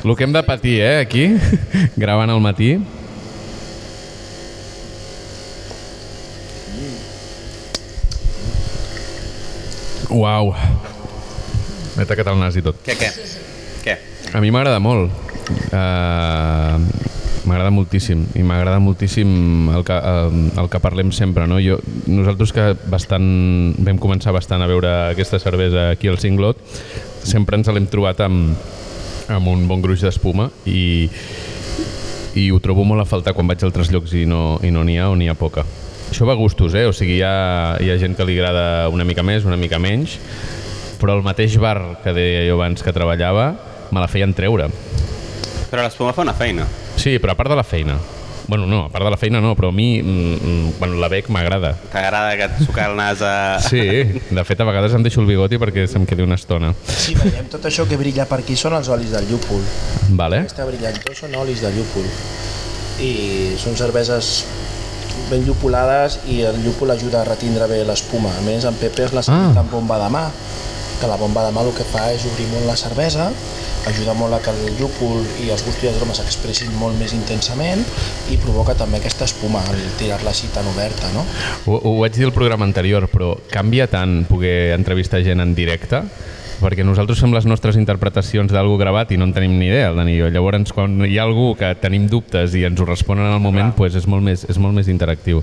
El [LAUGHS] que hem de patir, eh, aquí, [LAUGHS] gravant al matí. Uau. M'he tacat el nas i tot. Què, què? Què? A mi m'agrada molt. Uh, m'agrada moltíssim i m'agrada moltíssim el que, uh, el que parlem sempre. No? Jo, nosaltres que bastant, vam començar bastant a veure aquesta cervesa aquí al Cinglot, sempre ens l'hem trobat amb, amb un bon gruix d'espuma i, i ho trobo molt a faltar quan vaig a altres llocs i no i no n'hi ha o n'hi ha poca. Això va a gustos, eh? O sigui, hi ha, hi ha gent que li agrada una mica més, una mica menys, però el mateix bar que deia jo abans que treballava me la feien treure. Però l'espuma fa una feina. Sí, però a part de la feina. Bueno, no, a part de la feina no, però a mi, mm, mm, bueno, la bec m'agrada. T'agrada que et sucar el nas a... Sí, de fet a vegades em deixo el bigoti perquè se'm quedi una estona. Sí, veiem tot això que brilla per aquí són els olis del llúpol. Vale? Aquesta brillantor són olis de llúpol. I són cerveses ben llupolades i el llúpol ajuda a retindre bé l'espuma. A més, en Pepe és la Ah. amb bomba de mà, que la bomba de mà el que fa és obrir molt la cervesa, ajuda molt a que el llúpol i els gustos i els aromes s'expressin molt més intensament i provoca també aquesta espuma al tirar-la així tan oberta, no? Ho, ho vaig dir al programa anterior, però canvia tant poder entrevistar gent en directe perquè nosaltres fem les nostres interpretacions d'algú gravat i no en tenim ni idea, el Dani i jo. Llavors, quan hi ha algú que tenim dubtes i ens ho responen en el moment, pues és, molt més, és molt més interactiu.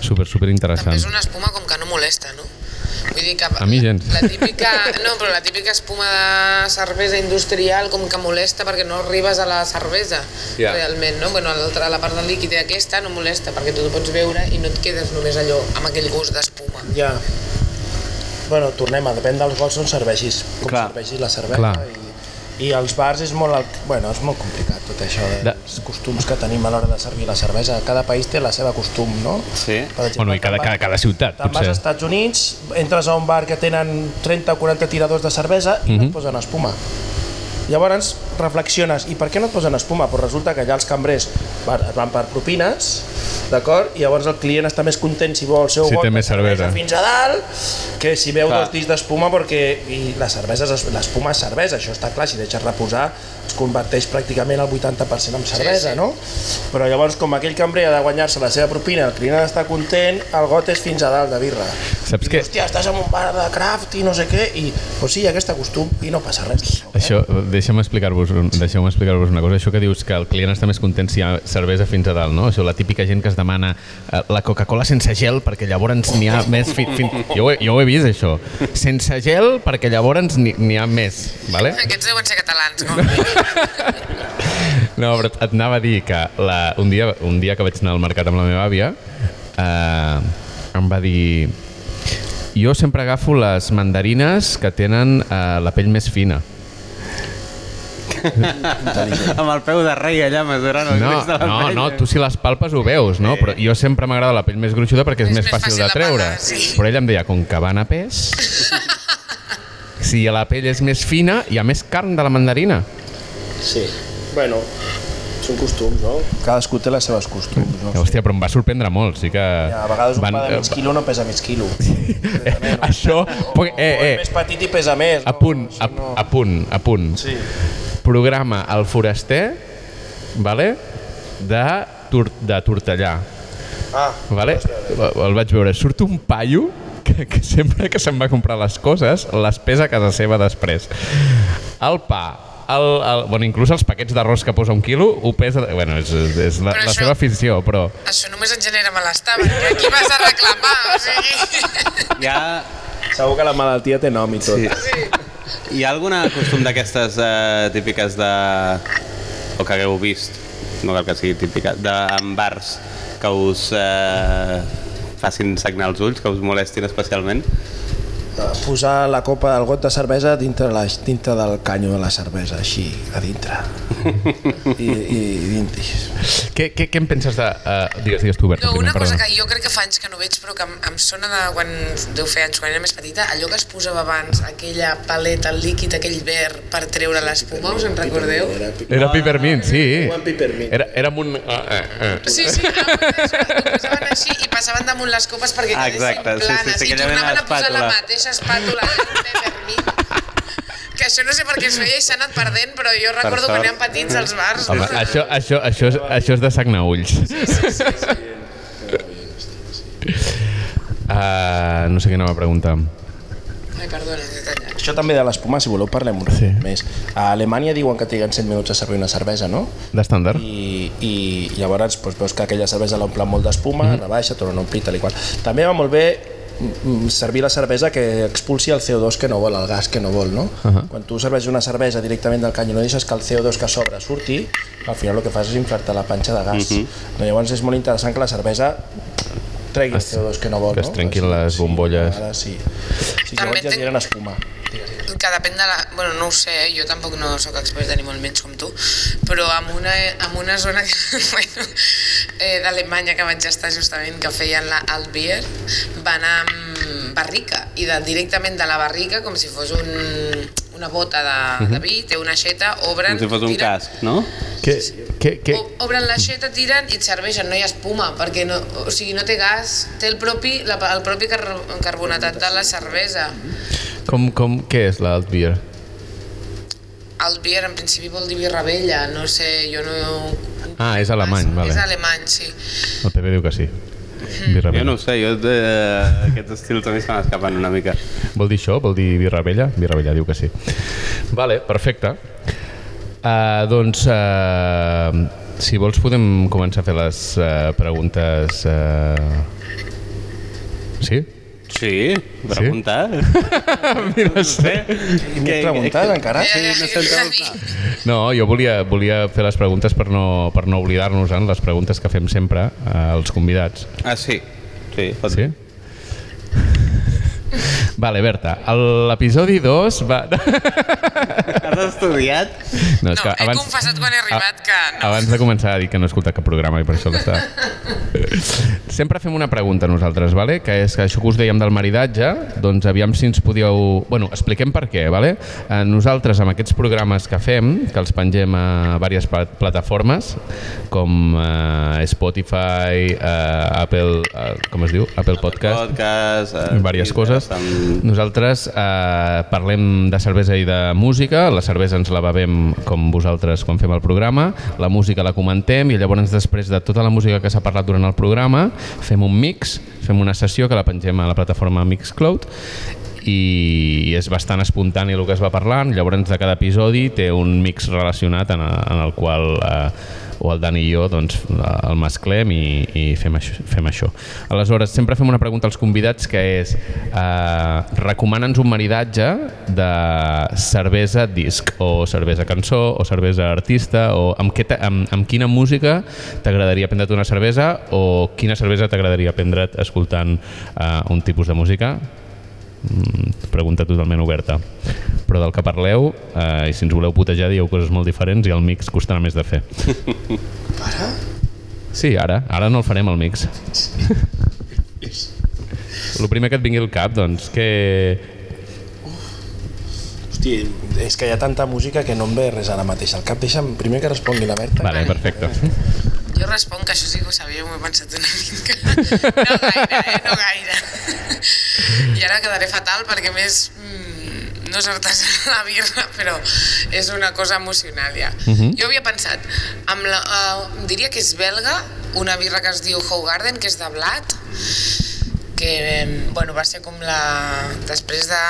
Super, super També interessant. és una espuma com que no molesta, no? Vull dir que... A mi gens. La típica, no, però la típica espuma de cervesa industrial com que molesta perquè no arribes a la cervesa, Ja. realment, no? Bueno, l'altra, la part del líquid aquesta no molesta perquè tu ho pots veure i no et quedes només allò amb aquell gust d'espuma. Ja. Bueno, tornem a, depèn dels gots on serveixis, com Clar. serveixis la cervesa. Clar. I, I als bars és molt, al- bueno, és molt complicat tot això dels De- costums que tenim a l'hora de servir la cervesa. Cada país té la seva costum, no? Sí. Per Bueno, i cada, cada, vas- cada ciutat, Te'n vas potser. als Estats Units, entres a un bar que tenen 30 o 40 tiradors de cervesa i Mhm. no et posen espuma. Llavors reflexiones, i per què no et posen espuma? Pues resulta que allà els cambrers van, es van per propines, d'acord? I llavors el client està més content si veu el seu Si got de més cervesa. fins a dalt que si veu Clar. dos dits d'espuma perquè i la cervesa, és- l'espuma és cervesa, això està clar, si deixes reposar es converteix pràcticament al 80% en cervesa, sí. no? Però llavors, com aquell cambrer ha de guanyar-se la seva propina, el client ha d'estar content, el got és fins a dalt de birra. Saps I, què? Hòstia, estàs en un bar de craft i no sé què, i pues sí, hi ha aquest costum i no passa res. Això, deixa'm explicar-vos un- deixeu explicar-vos una cosa. Això que dius que el client està més content si hi ha cervesa fins a dalt, no? Això, la típica gent que es demana eh, la Coca-Cola sense gel perquè llavors n'hi ha més... Fi, fi, jo, ho he, jo ho he vist, això. Sense gel perquè llavors n'hi n'hi ha més, vale? Aquests deuen ser catalans, no? [LAUGHS] No, però et anava a dir que la, un, dia, un dia que vaig anar al mercat amb la meva àvia eh, em va dir jo sempre agafo les mandarines que tenen eh, la pell més fina. Amb el peu de rei allà mesurant els No, dits de la no, pell. no, tu si les palpes ho veus, no? Però jo sempre m'agrada la pell més gruixuda perquè és, més, fàcil, de treure. pagar, sí. Però ella em deia, com que van a pes, si la pell és més fina, hi ha més carn de la mandarina. Sí. Bueno, són costums, no? Cadascú té les seves costums, no? Hòstia, però em va sorprendre molt, sí que... Ja, a vegades un van- pa de mig quilo no pesa mig quilo. [LAUGHS] Això... O Eh, és eh, més petit i pesa més. a punt, a, a punt, a punt. Sí. Programa El Foraster, vale? de, Tor de Tortellà. Ah, Vale? El vaig veure. Surt un paio que, que sempre que se'n va comprar les coses les pesa a casa seva després. El pa, el, el, bueno, inclús els paquets d'arròs que posa un quilo ho pesa... Bueno, és, és, és la, Però la això- seva afició, però... Això només en genera malestar, perquè aquí vas a reclamar, o sigui... Ha, segur que la malaltia té nom i tot. Sí. Hi ha alguna costum d'aquestes eh, típiques de... o que hagueu vist, no cal que sigui típica, de, en bars que us eh, facin sagnar els ulls, que us molestin especialment? Posar la copa del got de cervesa dintre, la, dintre del canyo de la cervesa, així, a dintre. I, i, i, Què, què, què en penses de... Uh, digues, digues tu, Berta, No, primer, una cosa perdona. que jo crec que fa anys que no veig, però que em, em sona de quan deu fer anys, quan era més petita, allò que es posava abans, aquella paleta, el líquid, aquell verd per treure l'espuma, us en recordeu? Era Peppermint, sí. One peppermint. Era, era amb un... Uh, uh, uh. Sí, sí, ah, posaven així i passaven damunt les copes perquè Ah, quedessin exacte, sí, sí, planes sí, i tornaven a posar la d'espàtula. Mateixa espàtula de peppermint que això no sé per què es feia i s'ha anat perdent però jo recordo sort. quan érem petits als bars Home, això, això, això, és, això és de sagnar ulls. Uh, no sé què anava a preguntar. ai perdona, Això també de l'espuma, si voleu parlem un Sí. sí. més. A Alemanya diuen que triguen 100 minuts a servir una cervesa, no? D'estàndard? I, i llavors doncs, veus que aquella cervesa l'omplen molt d'espuma, mm. rebaixa, torna a omplir, tal i qual. També va molt bé servir la cervesa que expulsi el CO2 que no vol, el gas que no vol, no? Uh -huh. Quan tu serveixes una cervesa directament del cany i no deixes que el CO2 que sobra surti, al final el que fas és inflar-te la panxa de gas. Uh -huh. no, llavors és molt interessant que la cervesa tregui el CO2 que no vol, que es no? trenquin les bombolles. Sí, a vegades sí. sí També llavors ja generen espuma. que depèn de la... Bueno, no ho sé, eh? jo tampoc no sóc expert ni molt menys com tu, però en una, en una zona que, [LAUGHS] bueno, eh, d'Alemanya que vaig estar justament, que feien la Altbier, va anar amb barrica, i de, directament de la barrica, com si fos un, una bota de, de vi, té una aixeta, obren... Com si fos un tiren- casc, no? Què, què, O- Obren l'aixeta, tiren i et serveixen, no hi ha espuma, perquè no, o sigui, no té gas, té el propi, la, el propi car carbonatat de la cervesa. com, com, què és l'alt beer? El beer en principi vol dir birra vella, no sé, jo no... Ah, és alemany, vale. És alemany, sí. El Pepe diu que sí. Birra Jo vella. no ho sé, jo eh, aquests estils a mi se m'escapen una mica. Vol dir això? Vol dir birra vella? Birra vella diu que sí. Vale, perfecte. Uh, doncs, uh, si vols podem començar a fer les uh, preguntes... Uh... Sí? Sí, pregunta. [LAUGHS] Mira, sí. I m'he preguntat encara? Sí, no sé No, jo volia, volia fer les preguntes per no, per no oblidar-nos-en, les preguntes que fem sempre eh, als convidats. Ah, sí. Sí, pot Sí? Vale, Berta, l'episodi 2 va... Has estudiat? No, he confessat quan he arribat que no. Abans de començar a dir que no he escoltat cap programa i per això l'està... Sempre fem una pregunta nosaltres, vale? que és que això que us dèiem del maridatge, doncs aviam si ens podíeu... Bueno, expliquem per què. Vale? Eh, nosaltres, amb aquests programes que fem, que els pengem a diverses pla- plataformes, com eh, Spotify, eh, Apple... Eh, com es diu? Apple Podcast, Podcast... Eh, diverses coses. Amb... Nosaltres eh, parlem de cervesa i de música, la cervesa ens la bevem com vosaltres quan fem el programa, la música la comentem i llavors després de tota la música que s'ha parlat durant el programa fem un mix, fem una sessió que la pengem a la plataforma Mixcloud i és bastant espontani el que es va parlant, llavors de cada episodi té un mix relacionat en, en el qual eh, o el Dani i jo doncs, el mesclem i, i fem, això, fem això. Aleshores, sempre fem una pregunta als convidats que és eh, recomana'ns un maridatge de cervesa disc o cervesa cançó o cervesa artista o amb, què amb, amb quina música t'agradaria prendre't una cervesa o quina cervesa t'agradaria prendre't escoltant eh, un tipus de música? Mm, pregunta totalment oberta. Però del que parleu, eh, i si ens voleu putejar, dieu coses molt diferents i el mix costarà més de fer. [LAUGHS] Ara? Sí, ara. Ara no el farem, el mix. [LAUGHS] el primer que et vingui al cap, doncs, que... Hosti, és que hi ha tanta música que no em ve res ara mateix al cap. Deixa'm primer que respongui la Berta. Vale, perfecte. Jo responc que això sí que ho sabia, m'ho he pensat una mica. [LAUGHS] No gaire, eh? No gaire. I ara quedaré fatal perquè més mm, no és artesana la birra, però és una cosa emocional ja. Jo havia pensat, amb la, uh, diria que és belga, una birra que es diu Hoegaarden, que és de blat, que bueno, va ser com la... Després de,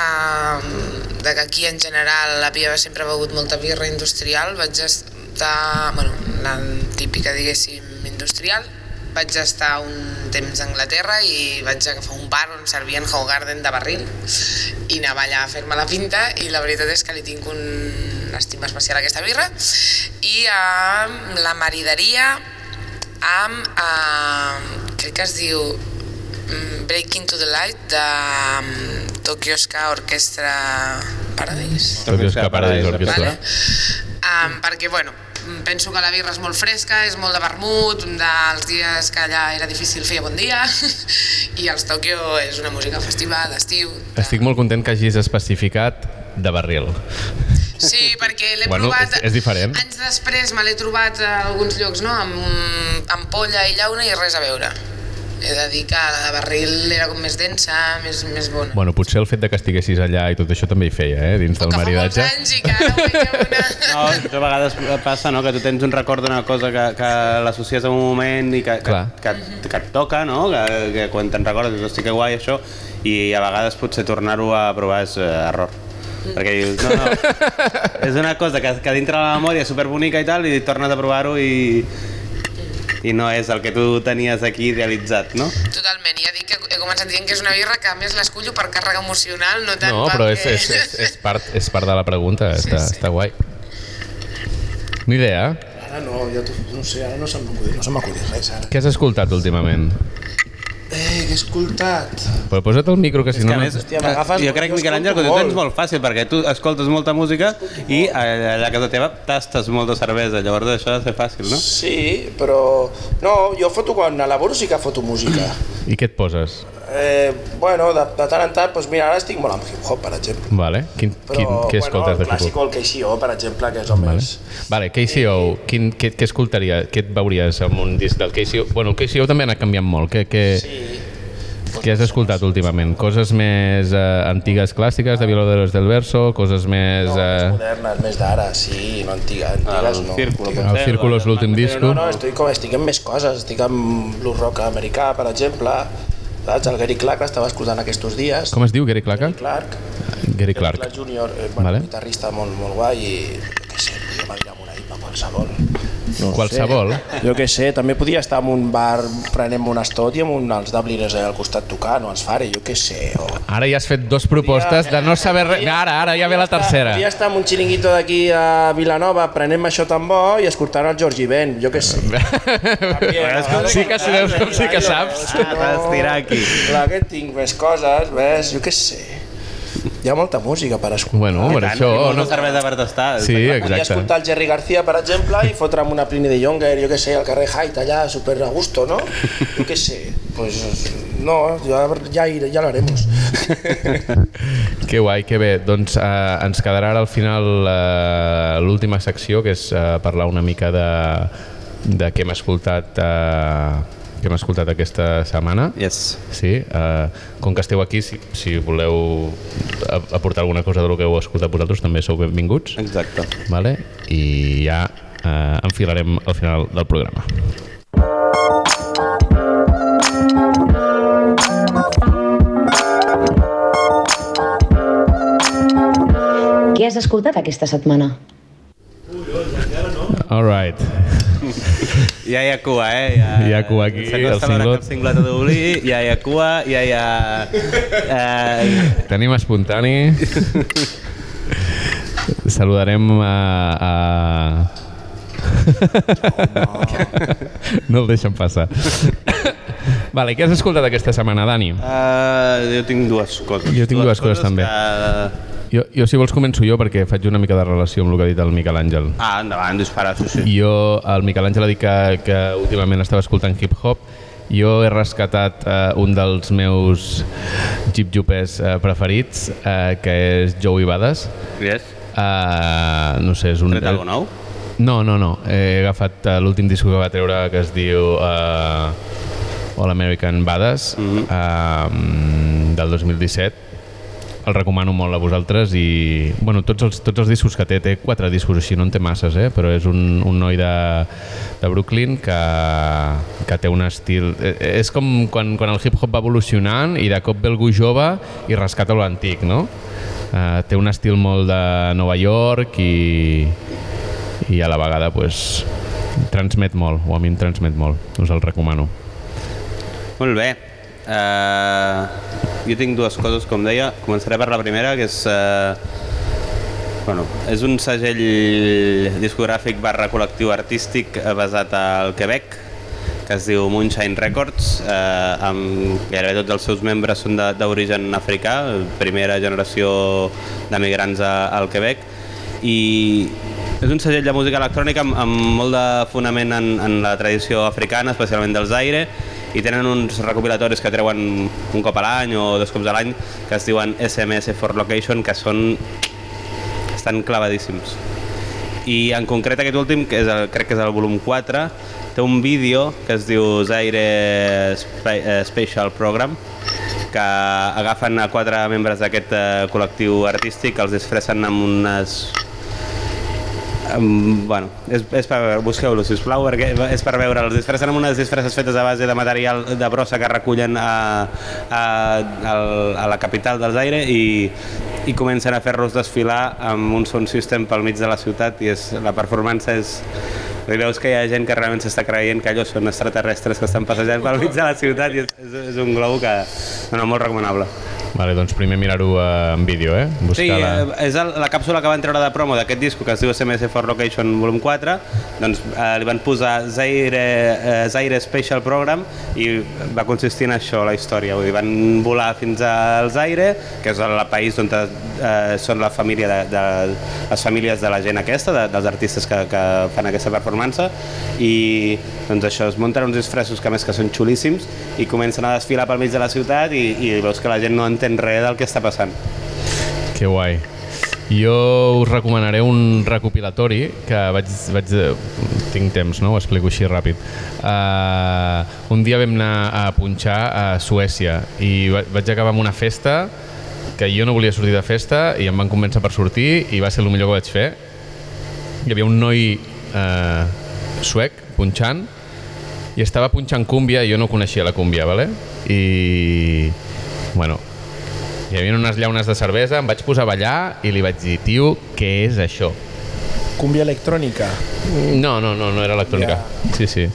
de que aquí en general havia sempre begut molta birra industrial, vaig estar... Bueno, la típica, diguéssim, industrial, vaig estar un temps a Anglaterra i vaig agafar un bar on servien Hoegaarden de barril i anava allà a fer-me la pinta i la veritat és que li tinc un estima especial a aquesta birra i eh, la maridaria amb, eh, crec que es diu mm, Breaking to the Light de mm, Tokyo Ska Orquestra Paradise. Tokyo Ska Paradise Orchestra. Vale? Um, perquè, bueno, penso que la birra és molt fresca, és molt de vermut, un dels dies que allà era difícil fer bon dia, [LAUGHS] i els Tokyo és una música festiva, d'estiu. De... Estic molt content que hagis especificat de barril. Sí, perquè l'he Bueno, provat... és- és diferent. Anys després me l'he trobat a alguns llocs, no?, amb, amb polla i llauna i res a veure. He de dir que la de barril era com més densa, més, més bona. Bueno, potser el fet de que estiguessis allà i tot això també hi feia, eh, dins O del que fa molts maridatge. anys i que ara ho veig amb una... No, a vegades passa, no?, que tu tens un record d'una cosa que, que l'associes a un moment i que, que, Clar. que, que et toca, no?, que, que quan te'n recordes dius, hosti, que guai això, i a vegades potser tornar-ho a provar és eh, error. Perquè dius, no, no, és una cosa que, que dintre la memòria és superbonica i tal, i tornes a provar-ho i, i no és el que tu tenies aquí idealitzat, no? Totalment, ja dic que he començat dient que és una birra que a més l'escullo per càrrega emocional, no tant No, però és, perquè... és, és, és, [LAUGHS] part, és part de la pregunta, està, sí. està guai. Ni idea. Ara no, jo no sé, ara no se m'acudit, no se m'acudit res ara. Què has escoltat últimament? Eh, què he escoltat? Però posa't el micro, que si És no... que a més, Hòstia, m'agafes jo crec, Miquel Àngel, que tu tens molt. molt fàcil, perquè tu escoltes molta música i a la casa teva tastes molta cervesa, llavors això ha de ser fàcil, no? Sí, però... No, jo foto quan elaboro sí que foto música. I què et poses? Eh, bueno, de, de tant en tant, doncs mira, ara estic molt amb hip-hop, per exemple. Vale. Quin, Però, quin, què escoltes bueno, de el clàssic hip-hop? o el KCO, per exemple, que és el Vale. més... Vale, KCO, quin, què, què escoltaria? Què et veuries amb un disc del KCO? Bueno, el KCO també ha anat canviant molt. Què, què, Sí, què has escoltat últimament? Coses més eh, antigues clàssiques de Violadores del Verso? Coses més... no, més Eh... modernes, més d'ara, sí, no antiga, antigues El no. Círculo, antigues. El Círculo és l'últim disco. no, no, estic, com, estic en més coses, estic amb blues rock americà, per exemple, saps? El Gary Clark l'estava escoltant aquests dies. Com es diu, Gary Clark? Clark, Gary Clark. Clark Junior, eh, bueno, Vale. guitarrista molt, molt guai i jo què sé, podria anar amb una IPA qualsevol. No Qualsevol. Sé. Jo què sé, també podia estar en un bar prenent unes tot i amb un, els Dubliners allà al costat tocant, o els Fare, jo què sé. O... Ara ja has fet dos propostes de no saber res. Ara, ara ja ve la tercera. Podria estar en un xiringuito d'aquí a Vilanova prenent això tan bo i escoltant el Georgi Ben, jo què sé. [LAUGHS] Sí que sí que saps. Ah, aquí. Clar que tinc més coses, ves, jo què sé. Hi ha molta música per escoltar. Bueno, per Tant, això... molta No... cervesa per tastar. Sí, Podria exacte. escoltar el Jerry García, per exemple, i fotre'm una Plini de Younger, jo què sé, al carrer Haidt, allà, super a gusto, no? Jo què sé, pues, no, ja, ja, ja lo haremos. [LAUGHS] Que guai, que bé. Doncs eh, ens quedarà ara al final eh, l'última secció, que és eh, parlar una mica de, de què hem escoltat eh, què hem escoltat aquesta setmana. Yes. Sí, eh, com que esteu aquí, si, si voleu a- aportar alguna cosa de lo que heu escoltat vosaltres, també sou benvinguts. Exacte. Vale? I ja eh, enfilarem al final del programa. Què has escoltat aquesta setmana? All right. Ja hi ha cua, eh? Ja, Hi ha cua aquí, el cinglot. cinglot ha d'obrir, ja hi ha cua, ja hi ha... Eh, Tenim espontani. Saludarem a... a... no el deixen passar. vale, què has escoltat aquesta setmana, Dani? eh, jo tinc dues coses. Jo tinc dues coses, també. Que... Jo, jo si vols començo jo perquè faig una mica de relació amb el que ha dit el Miquel Àngel. Ah, endavant, dispara, sí, sí. Jo, el Miquel Àngel ha dit que, que últimament estava escoltant hip-hop. Jo he rescatat eh, un dels meus jeep-jupers eh, preferits, eh, que és Joey Badass. Yes. Uh, no sé, és un... Tret alguna nou? No, no, no. He agafat uh, l'últim disc que va treure que es diu uh, All American Badass Mhm. uh, del 2017. El recomano molt a vosaltres i bueno, tots, els, tots els discos que té, té quatre discos així, no en té masses, eh? però és un, un noi de, de Brooklyn que, que té un estil... eh, És com quan, quan el hip-hop va evolucionant i de cop ve algú jove i rescata l'antic, no? Uh, té un estil molt de Nova York i, i a la vegada pues, transmet molt, o a mi em transmet molt, us el recomano. Molt bé. Uh, jo tinc dues coses, com deia. Començaré per la primera, que és... Uh, bueno, és un segell discogràfic barra col·lectiu artístic eh, basat al Quebec, que es diu Moonshine Records, eh, amb gairebé tots els seus membres són d'origen africà, primera generació d'emigrants al Quebec, i és un segell de música electrònica amb, amb molt de fonament en, en la tradició africana, especialment del Zaire, i tenen uns recopilatoris que treuen un cop a l'any o dos cops a l'any que es diuen SMS for Location, que són estan clavadíssims. I en concret aquest últim, que és el, crec que és el volum 4, té un vídeo que es diu Zaire eh, Special Program, que agafen a quatre membres d'aquest eh, col·lectiu artístic, els disfressen amb unes Um, bueno, és, és per busqueu-lo, sisplau, perquè és per veure, els disfressen amb unes disfresses fetes a base de material de brossa que recullen a, a, a, a la capital del Zaire i, i comencen a fer-los desfilar amb un sound system pel mig de la ciutat i és, la performance és... Veus que hi ha gent que realment s'està creient que allò són extraterrestres que estan passejant pel mig de la ciutat i és, és, és un globo que... No, molt recomanable. Vale, doncs primer mirar-ho eh, en vídeo, eh? Buscar Sí, la... eh, és el, la càpsula que van treure de promo d'aquest disco que es diu SMS for Location volum 4 doncs eh, li van posar Zaire, eh, Zaire Special Program i va consistir en això la història. Vull dir, van volar fins al Zaire que és el país on eh, són la família de, de, les famílies de la gent aquesta, de, dels artistes que, que fan aquesta performance i doncs això, es munten uns disfressos que més que són xulíssims i comencen a desfilar pel mig de la ciutat i, i veus que la gent no entén res del que està passant. Que guai. Jo us recomanaré un recopilatori que vaig, vaig tinc temps, no? Ho explico així ràpid. Uh, un dia vam anar a punxar a Suècia i va- vaig acabar amb una festa que jo no volia sortir de festa i em van convèncer per sortir i va ser el millor que vaig fer. Hi havia un noi uh, suec punxant i estava punxant cúmbia i jo no coneixia la cúmbia, ¿vale? I bueno, hi havia unes llaunes de cervesa, em vaig posar a ballar i li vaig dir, tio, què és això? Cumbia electrònica. No, no, no, no era electrònica. Ja. Sí, sí.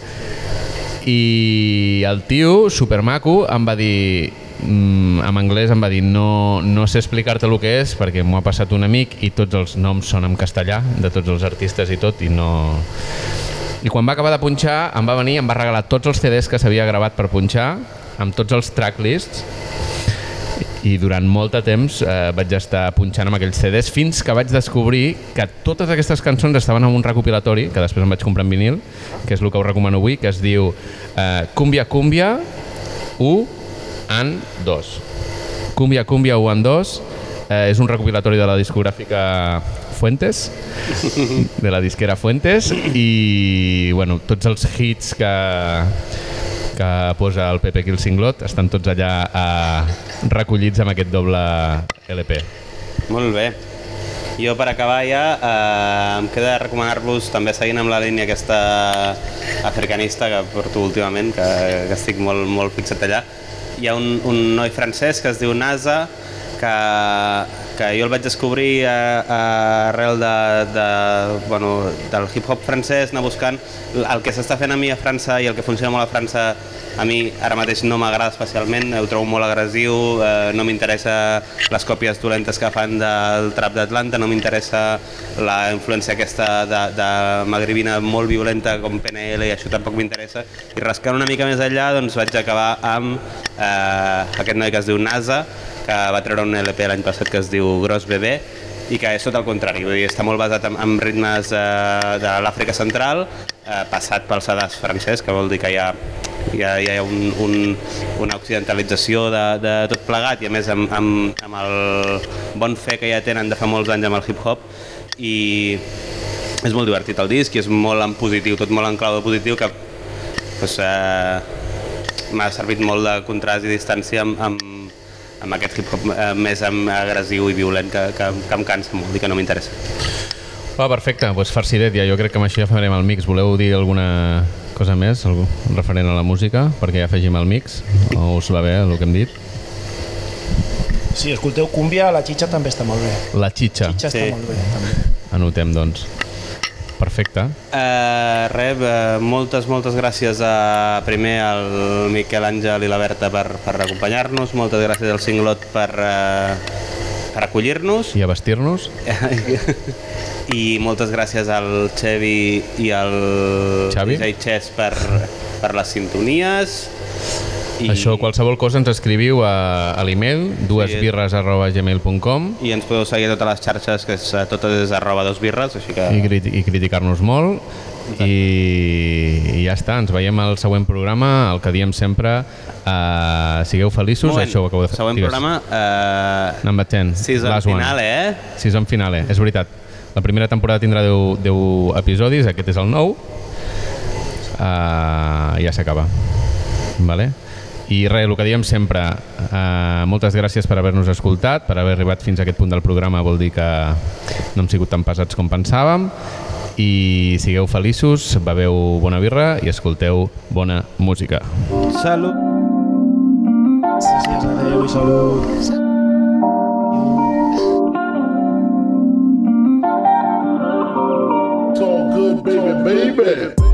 I el tio, supermaco, em va dir mm, en anglès em va dir no, no sé explicar-te el que és perquè m'ho ha passat un amic i tots els noms són en castellà de tots els artistes i tot i no... I quan va acabar de punxar em va venir i em va regalar tots els CDs que s'havia gravat per punxar amb tots els tracklists i durant molt de temps eh, vaig estar punxant amb aquells CDs fins que vaig descobrir que totes aquestes cançons estaven en un recopilatori que després em vaig comprar en vinil, que és el que us recomano avui, que es diu eh, Cumbia Cumbia 1 en 2. Cumbia Cumbia 1 en 2 eh, és un recopilatori de la discogràfica Fuentes, de la disquera Fuentes, i bueno, tots els hits que, que posa el Pepe Kill Singlot estan tots allà eh, recollits amb aquest doble LP. Molt bé. Jo per acabar ja eh, em queda recomanar-vos també seguint amb la línia aquesta africanista que porto últimament, que, que estic molt, molt fixat allà. Hi ha un, un noi francès que es diu Nasa, que, que jo el vaig descobrir a, a, arrel de, de, bueno, del hip-hop francès, anar buscant el que s'està fent a mi a França i el que funciona molt a França a mi ara mateix no m'agrada especialment, ho trobo molt agressiu, eh, no m'interessa les còpies dolentes que fan del trap d'Atlanta, no m'interessa la influència aquesta de, de magribina molt violenta com PNL i això tampoc m'interessa. I rascant una mica més enllà doncs vaig acabar amb eh, aquest noi que es diu Nasa, que va treure un LP l'any passat que es diu Gros Bebé i que és tot el contrari, vull dir, està molt basat en, en ritmes eh, de l'Àfrica Central, eh, passat pel sedàs francès, que vol dir que hi ha, hi ha, hi ha un, un, una occidentalització de, de tot plegat i a més amb, amb, amb el bon fe que ja tenen de fa molts anys amb el hip-hop i és molt divertit el disc i és molt en positiu, tot molt en clau de positiu que pues, eh, m'ha servit molt de contrast i distància amb, amb, amb aquest hip-hop eh, més agressiu i violent que, que, que em cansa molt i que no m'interessa. Va, perfecte, doncs farcidet ja, jo crec que amb això ja farem el mix. Voleu dir alguna cosa més algú, referent a la música perquè ja afegim el mix? O us va bé el que hem dit? Si escolteu Cumbia, la xitxa també està molt bé. La xitxa, Xitxa Sí. està molt bé, també. anotem doncs. Perfecte. Eh, res, eh, moltes, moltes gràcies a, primer al Miquel Àngel i la Berta per, per acompanyar-nos, moltes gràcies al Cinglot per, eh, per acollir-nos I a vestir-nos? [LAUGHS] i moltes gràcies al Xevi i al Xavi? DJ Chess per, per les sintonies. I... Això, qualsevol cosa ens escriviu a, a l'email duesbirres arroba gmail.com I ens podeu seguir a totes les xarxes, que és, eh, totes és arroba dos birres, així que... i, criti i criticar-nos molt i, i ja està, ens veiem al següent programa, el que diem sempre uh, sigueu feliços, Moment, això ho acabo de fer. següent Digues. programa, eh, Number 10, season last one. finale, eh? Season finale, és veritat. La primera temporada tindrà 10, 10 episodis, aquest és el nou. Uh, ja s'acaba. Vale? I res, el que diem sempre, uh, moltes gràcies per haver-nos escoltat, per haver arribat fins a aquest punt del programa, vol dir que no hem sigut tan pesats com pensàvem, i sigueu feliços, beveu bona birra i escolteu bona música. Salut! Gràcies, adeu i salut. It's all good, baby. Baby,